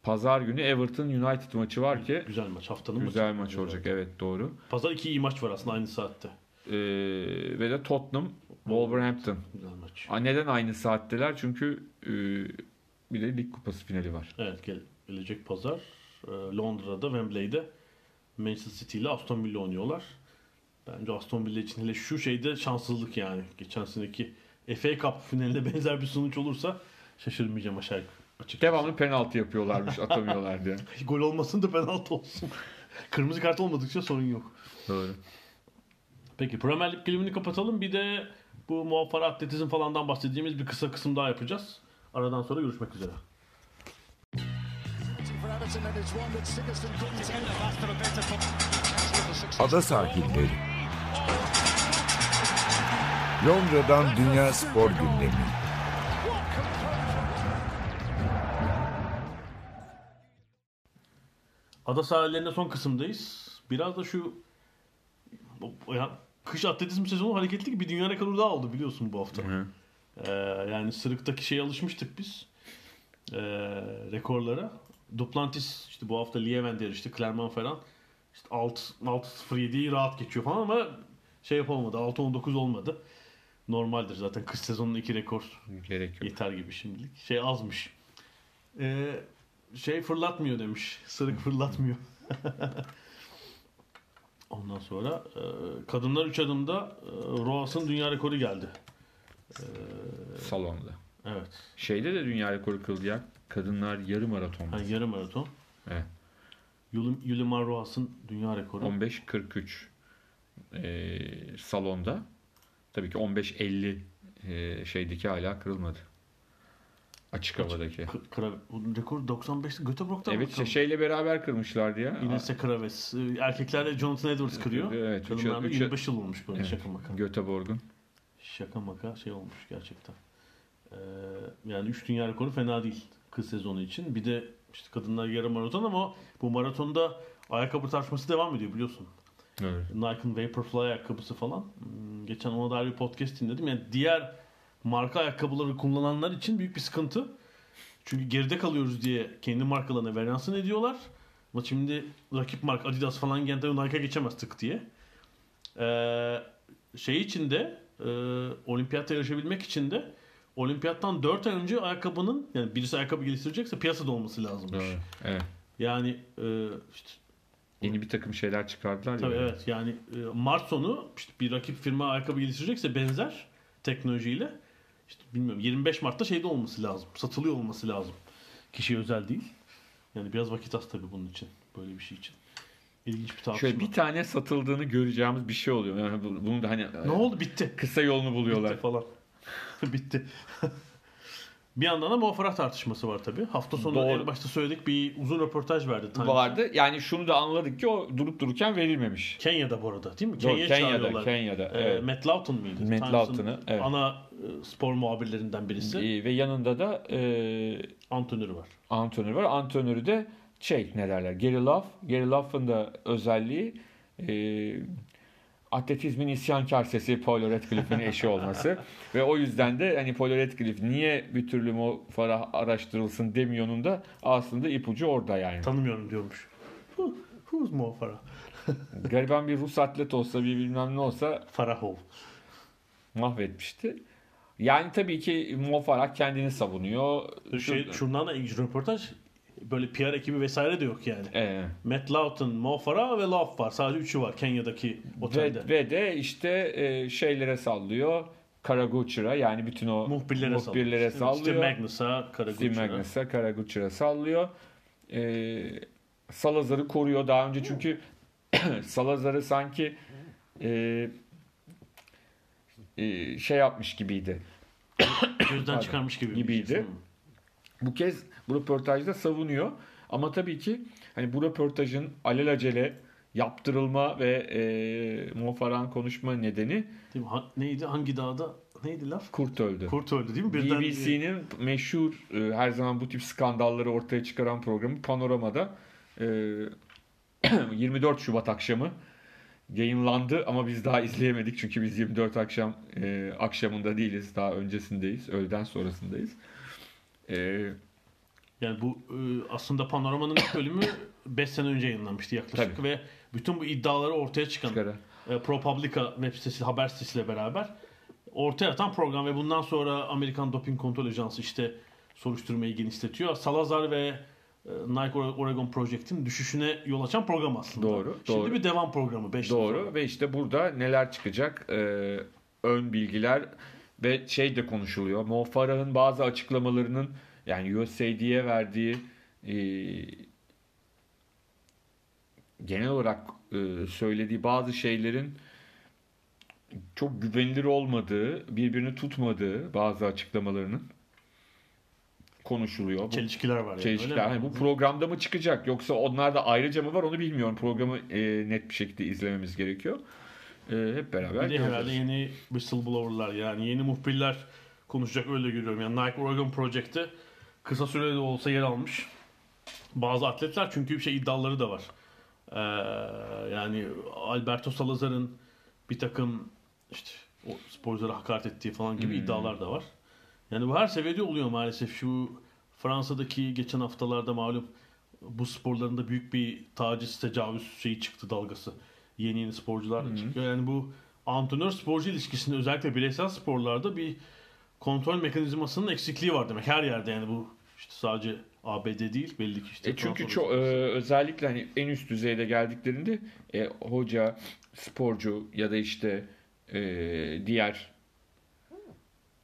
Pazar günü Everton United maçı var ki Güzel maç. Haftanın güzel maçı. maç olacak. Evet doğru. Pazar iki iyi maç var aslında aynı saatte. Ee, ve de Tottenham Wolverhampton. Güzel maç. Ha, Neden aynı saatteler? Çünkü e, bir de lig kupası finali var. Evet gel, gelecek pazar e, Londra'da Wembley'de Manchester City ile Aston Villa oynuyorlar. Bence Aston Villa için hele şu şeyde şanssızlık yani. Geçen seneki FA Cup finalinde benzer bir sonuç olursa şaşırmayacağım aşağı açıkçası. Devamlı penaltı yapıyorlarmış atamıyorlar diye. Gol olmasın da penaltı olsun. Kırmızı kart olmadıkça sorun yok. Doğru. Peki Premier Lig bölümünü kapatalım. Bir de bu muhafaza atletizm falandan bahsettiğimiz bir kısa kısım daha yapacağız. Aradan sonra görüşmek üzere. Ada sahilleri. Londra'dan Dünya Spor Gündemi. Ada sahillerinde son kısımdayız. biraz da şu ya, kış atletizm sezonu hareketli ki bir dünya rekoru daha oldu biliyorsun bu hafta. Hı. Ee, yani sırıktaki şeye alışmıştık biz. Ee, rekorlara. Duplantis işte bu hafta Lieven yarıştı. Clermont falan. İşte 6 6.07'yi rahat geçiyor falan ama şey yapamadı. 6.19 olmadı. Normaldir zaten kış sezonunun iki rekor Gerek yok. yeter gibi şimdilik. Şey azmış. Ee, şey fırlatmıyor demiş. Sırık fırlatmıyor. Ondan sonra e, kadınlar 3 adımda e, Roas'ın dünya rekoru geldi. Ee, Salonda. evet. Şeyde de dünya rekoru kıldı ya. Kadınlar yarım maraton. Yani yarım maraton. Evet. Yulim, Yulimar Roas'ın dünya rekoru. 15.43 ee, salonda. Tabii ki 15.50 ee, şeydeki hala kırılmadı. Açık havadaki. K- Kra- bu rekor 95 Göteborg'dan Evet işte şeyle beraber kırmışlardı ya. Inese Kraves. Ee, Erkeklerde Jonathan Edwards kırıyor. Evet, üçe- Kadınlarda üçe- 25 yıl olmuş böyle Evet. şaka maka. Göteborg'un. Şaka maka şey olmuş gerçekten. Ee, yani 3 dünya rekoru fena değil kız sezonu için. Bir de işte kadınlar yarım maraton ama bu maratonda ayakkabı tartışması devam ediyor biliyorsun. Evet. Nike'ın Vaporfly ayakkabısı falan. Hmm, Geçen ona dair bir podcast dinledim. Yani diğer marka ayakkabıları kullananlar için büyük bir sıkıntı. Çünkü geride kalıyoruz diye kendi markalarına veryansın ediyorlar. Ama şimdi rakip marka Adidas falan geldi Nike'a geçemez tık diye. Ee, şey için de e, olimpiyatta yarışabilmek için de olimpiyattan 4 ay önce ayakkabının yani birisi ayakkabı geliştirecekse piyasada olması lazımmış. Doğru. Evet. Yani e, işte Yeni bir takım şeyler çıkardılar Tabii ya. evet yani e, Mart sonu işte bir rakip firma ayakkabı geliştirecekse benzer teknolojiyle işte bilmiyorum 25 Mart'ta şeyde olması lazım. Satılıyor olması lazım. Kişiye özel değil. Yani biraz vakit az tabii bunun için. Böyle bir şey için. İlginç bir tartışma. Şöyle bir tane satıldığını göreceğimiz bir şey oluyor. Yani bu- bunu da hani Ne oldu? Bitti. kısa yolunu buluyorlar. Bitti falan. Bitti. Bir yandan da muafara tartışması var tabii. Hafta sonu Doğru. en başta söyledik bir uzun röportaj verdi. Times'e. vardı. Yani şunu da anladık ki o durup dururken verilmemiş. Kenya'da bu arada değil mi? Doğru, Kenya'ya Kenya'da, çağırıyorlar. Kenya'da. Ee, evet. Matt Lawton mıydı? Matt Times'ın Lawton'ı, evet. Ana e, spor muhabirlerinden birisi. Ee, ve yanında da e, Antrenörü var. antrenör var. Antrenörü de şey ne derler? Gary Love. Gary Love'ın da özelliği e, atletizmin isyankar sesi Paul Radcliffe'in eşi olması. ve o yüzden de hani Paul Radcliffe niye bir türlü Mo Farah araştırılsın demiyor'un da aslında ipucu orada yani. Tanımıyorum diyormuş. Who, who's Mo Farah? Gariban bir Rus atlet olsa bir bilmem ne olsa Farahov. mahvetmişti. Yani tabii ki Mo Farah kendini savunuyor. Şey, Şu- şundan da ilginç röportaj. Böyle PR ekibi vesaire de yok yani. Ee, Matt Lawton, Mo Farah ve Love var. Sadece üçü var Kenya'daki otelde. ve, ve de işte e, şeylere sallıyor. Karaguchira yani bütün o muhbirlere, muhbirlere sallıyor. sallıyor. Steve Magnus'a, Steve Karaguch'a. Magnus'a, Karaguchira sallıyor. Ee, Salazar'ı koruyor daha önce çünkü Salazar'ı sanki e, e, şey yapmış gibiydi. Gözden çıkarmış gibi. Gibiydi. şey. Bu kez bu röportajda savunuyor. Ama tabii ki hani bu röportajın alelacele yaptırılma ve e, Mo Farah'ın konuşma nedeni Değil mi? Ha- neydi? Hangi dağda? Neydi laf? Kurt öldü. Kurt öldü değil mi? Birden BBC'nin meşhur e, her zaman bu tip skandalları ortaya çıkaran programı Panorama'da e, 24 Şubat akşamı yayınlandı ama biz daha izleyemedik çünkü biz 24 akşam e, akşamında değiliz daha öncesindeyiz öğleden sonrasındayız. E, Yani bu e, aslında Panorama'nın ilk bölümü 5 sene önce yayınlanmıştı yaklaşık Tabii. ve bütün bu iddiaları ortaya çıkan çıkara. e, ProPublica web sitesi, haber sitesiyle beraber ortaya atan program ve bundan sonra Amerikan Doping Kontrol Ajansı işte soruşturmayı genişletiyor. Salazar ve e, Nike Oregon Project'in düşüşüne yol açan program aslında. Doğru, Şimdi doğru. bir devam programı 5 Doğru ve işte burada neler çıkacak e, ön bilgiler ve şey de konuşuluyor. Mo Farah'ın bazı açıklamalarının yani USAID'ye verdiği e, genel olarak e, söylediği bazı şeylerin çok güvenilir olmadığı, birbirini tutmadığı bazı açıklamalarının konuşuluyor. Çelişkiler var yani. çelişkiler. Hani bu programda mı çıkacak yoksa onlar da ayrıca mı var onu bilmiyorum. Programı e, net bir şekilde izlememiz gerekiyor. E, hep beraber Bir de herhalde yeni whistleblower'lar yani yeni muhbirler konuşacak öyle görüyorum. Yani Nike Oregon Project'te kısa sürede de olsa yer almış bazı atletler çünkü bir şey iddiaları da var. Ee, yani Alberto Salazar'ın bir takım işte o sporculara hakaret ettiği falan gibi iddialar da var. Yani bu her seviyede oluyor maalesef. Şu Fransa'daki geçen haftalarda malum bu sporlarında büyük bir taciz, tecavüz şeyi çıktı dalgası. Yeni yeni sporcular çıkıyor. Yani bu antrenör sporcu ilişkisinde özellikle bireysel sporlarda bir kontrol mekanizmasının eksikliği var demek. Her yerde yani bu işte sadece ABD değil belli ki işte. E çünkü çok özellikle hani en üst düzeyde geldiklerinde e, hoca, sporcu ya da işte e, diğer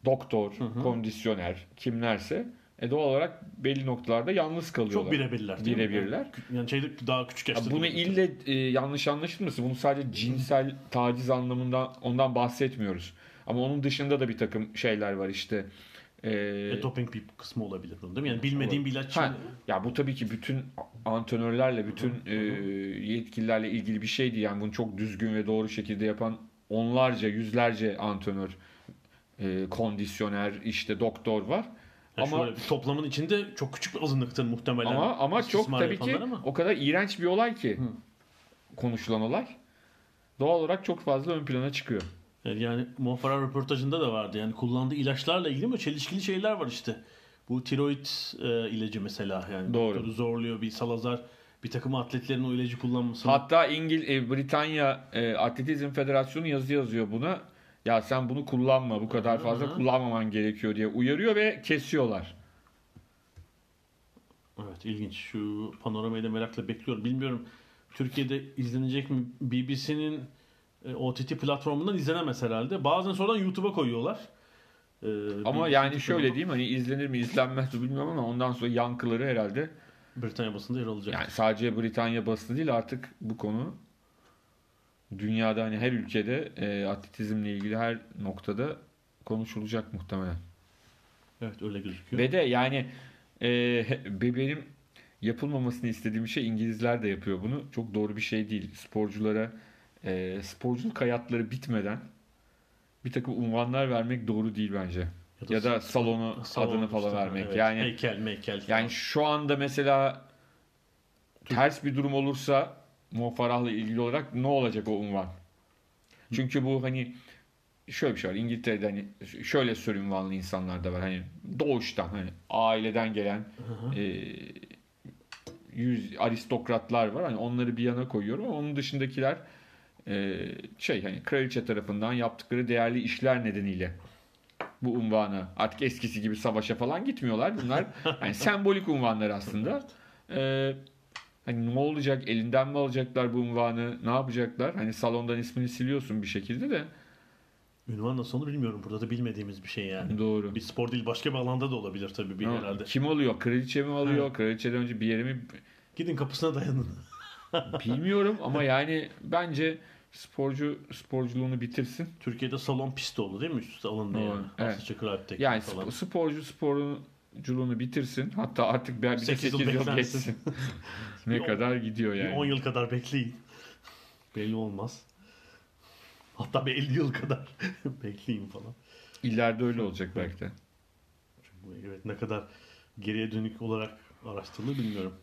doktor, kondisyoner kimlerse e, doğal olarak belli noktalarda yalnız kalıyorlar. çok birebirler. Birebirler. Yani şeyde daha küçük Ya yaşta. bunu değil mi? ille e, yanlış anlaşılmasın. Bunu sadece cinsel taciz anlamında ondan bahsetmiyoruz. Ama onun dışında da bir takım şeyler var işte. E, E, doping bir kısmı olabilir bunun değil mi? Yani bilmediğin bir ilaç Ha, ya bu tabii ki bütün antrenörlerle, bütün e, yetkililerle ilgili bir şeydi. Yani bunu çok düzgün ve doğru şekilde yapan onlarca, yüzlerce antrenör, e, kondisyoner, işte doktor var. Yani ama şöyle bir toplamın içinde çok küçük bir azınlıktır muhtemelen. ama ama çok tabii ki ama. o kadar iğrenç bir olay ki konuşulan olay. Doğal olarak çok fazla ön plana çıkıyor. Yani Mo Farah röportajında da vardı. Yani kullandığı ilaçlarla ilgili mi çelişkili şeyler var işte. Bu tiroid e, ilacı mesela yani. Doğru. Doktoru zorluyor bir Salazar bir takım atletlerin o ilacı kullanmasını. Hatta İngil e, Britanya e, Atletizm Federasyonu yazı yazıyor buna. Ya sen bunu kullanma, bu kadar fazla Hı. kullanmaman gerekiyor diye uyarıyor ve kesiyorlar. Evet ilginç. Şu panoramayı da merakla bekliyorum. Bilmiyorum Türkiye'de izlenecek mi? BBC'nin e, OTT platformundan izlenemez herhalde. Bazen sonradan YouTube'a koyuyorlar. Ee, Ama yani şöyle diyeyim hani izlenir mi izlenmez mi bilmiyorum ama ondan sonra yankıları herhalde Britanya basında yer alacak. yani sadece Britanya basını değil artık bu konu dünyada hani her ülkede e, atletizmle ilgili her noktada konuşulacak muhtemelen. Evet öyle gözüküyor. Ve de yani e, be- benim yapılmamasını istediğim şey İngilizler de yapıyor bunu. Çok doğru bir şey değil. Sporculara e, sporculuk hayatları bitmeden bir takım unvanlar vermek doğru değil bence. Ya da salonu Salon adını falan işte, vermek. evet. Yani heykel meykel falan. yani şu anda mesela ters bir durum olursa Mo Farah'la ilgili olarak ne olacak o unvan? Çünkü bu hani şöyle bir şey var. İngiltere'de hani şöyle sürü unvanlı insanlar da var. Hani doğuştan hani aileden gelen e, yüz aristokratlar var. Hani onları bir yana koyuyorum ama onun dışındakiler e, şey hani kraliçe tarafından yaptıkları değerli işler nedeniyle bu unvana artık eskisi gibi savaşa falan gitmiyorlar. Bunlar hani sembolik unvanlar aslında. Ee, hani ne olacak? Elinden mi alacaklar bu unvanı? Ne yapacaklar? Hani salondan ismini siliyorsun bir şekilde de. Ünvan nasıl olur bilmiyorum. Burada da bilmediğimiz bir şey yani. Doğru. Bir spor değil başka bir alanda da olabilir tabii bir herhalde. Kim alıyor? Kraliçe mi alıyor? Kraliçeden önce bir yere mi? Gidin kapısına dayanın. Bilmiyorum ama yani bence sporcu sporculuğunu bitirsin. Türkiye'de salon pist oldu değil mi? Üst üste alındı yani. evet. Aslı Çakır Yani falan. sp- sporcu sporculuğunu bitirsin. Hatta artık bir bir de Sekiz 8 yıl yıl geçsin. ne Bir on- kadar gidiyor Bir yani. 10 yıl kadar bekleyin. Belli olmaz. Hatta bir 50 yıl kadar bekleyin falan. İleride öyle olacak belki de. Çünkü evet ne kadar geriye dönük olarak araştırılır bilmiyorum.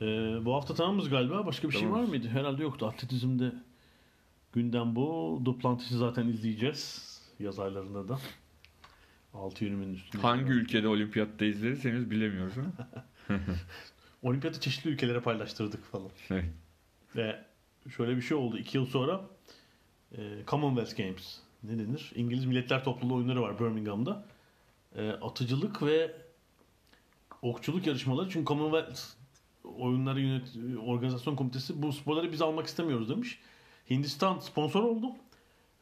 Ee, bu hafta tamamız galiba. Başka bir şey var Tamamız. mıydı? Herhalde yoktu. Atletizmde gündem bu. Duplantis'i zaten izleyeceğiz. Yaz aylarında da. 6 yönümün üstünde. Hangi ülkede olimpiyatta izleriz henüz bilemiyoruz ama. Olimpiyatı çeşitli ülkelere paylaştırdık falan. Evet. Ve şöyle bir şey oldu. 2 yıl sonra e, Commonwealth Games ne denir? İngiliz Milletler Topluluğu oyunları var Birmingham'da. E, atıcılık ve okçuluk yarışmaları. Çünkü Commonwealth oyunları yönet organizasyon komitesi bu sporları biz almak istemiyoruz demiş. Hindistan sponsor oldu.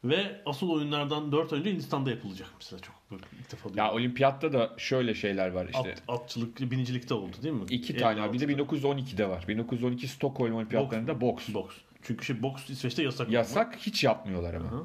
Ve asıl oyunlardan 4 önce Hindistan'da yapılacak mesela çok böyle ilk defa Ya olimpiyatta da şöyle şeyler var işte. At, atçılık, binicilikte oldu değil mi? İki tane var. Bir de 56'da. 1912'de var. 1912 Stockholm olimpiyatlarında boks. Boks. Çünkü şey boks İsveç'te yasak. Yasak hiç yapmıyorlar ama. Hı.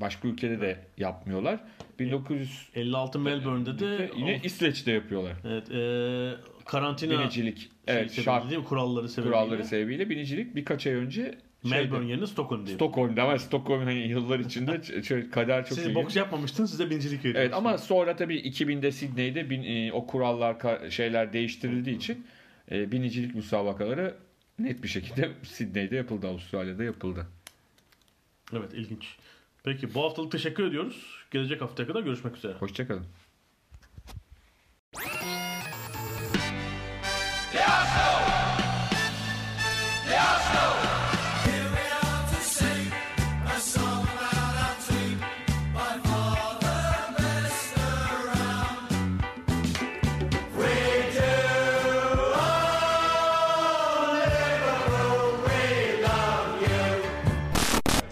Başka ülkede de yapmıyorlar. 1900 56 Melbourne'de de yine İsveç'te yapıyorlar. evet, e, karantina Binicilik. evet, Evet, şart değil mi? kuralları sebebiyle kuralları sebebiyle binicilik birkaç ay önce Melbourne şeyde, yerine Stockholm'da. Stockholm'da ama Stockholm hani yıllar içinde ç- kader çok Siz iyi. boks yapmamıştınız size bincilik veriyoruz. Evet ama sonra tabii 2000'de Sydney'de bin, e, o kurallar ka- şeyler değiştirildiği için e, binicilik müsabakaları net bir şekilde Sydney'de yapıldı, Avustralya'da yapıldı. Evet ilginç. Peki bu haftalık teşekkür ediyoruz. Gelecek haftaya kadar görüşmek üzere. Hoşçakalın.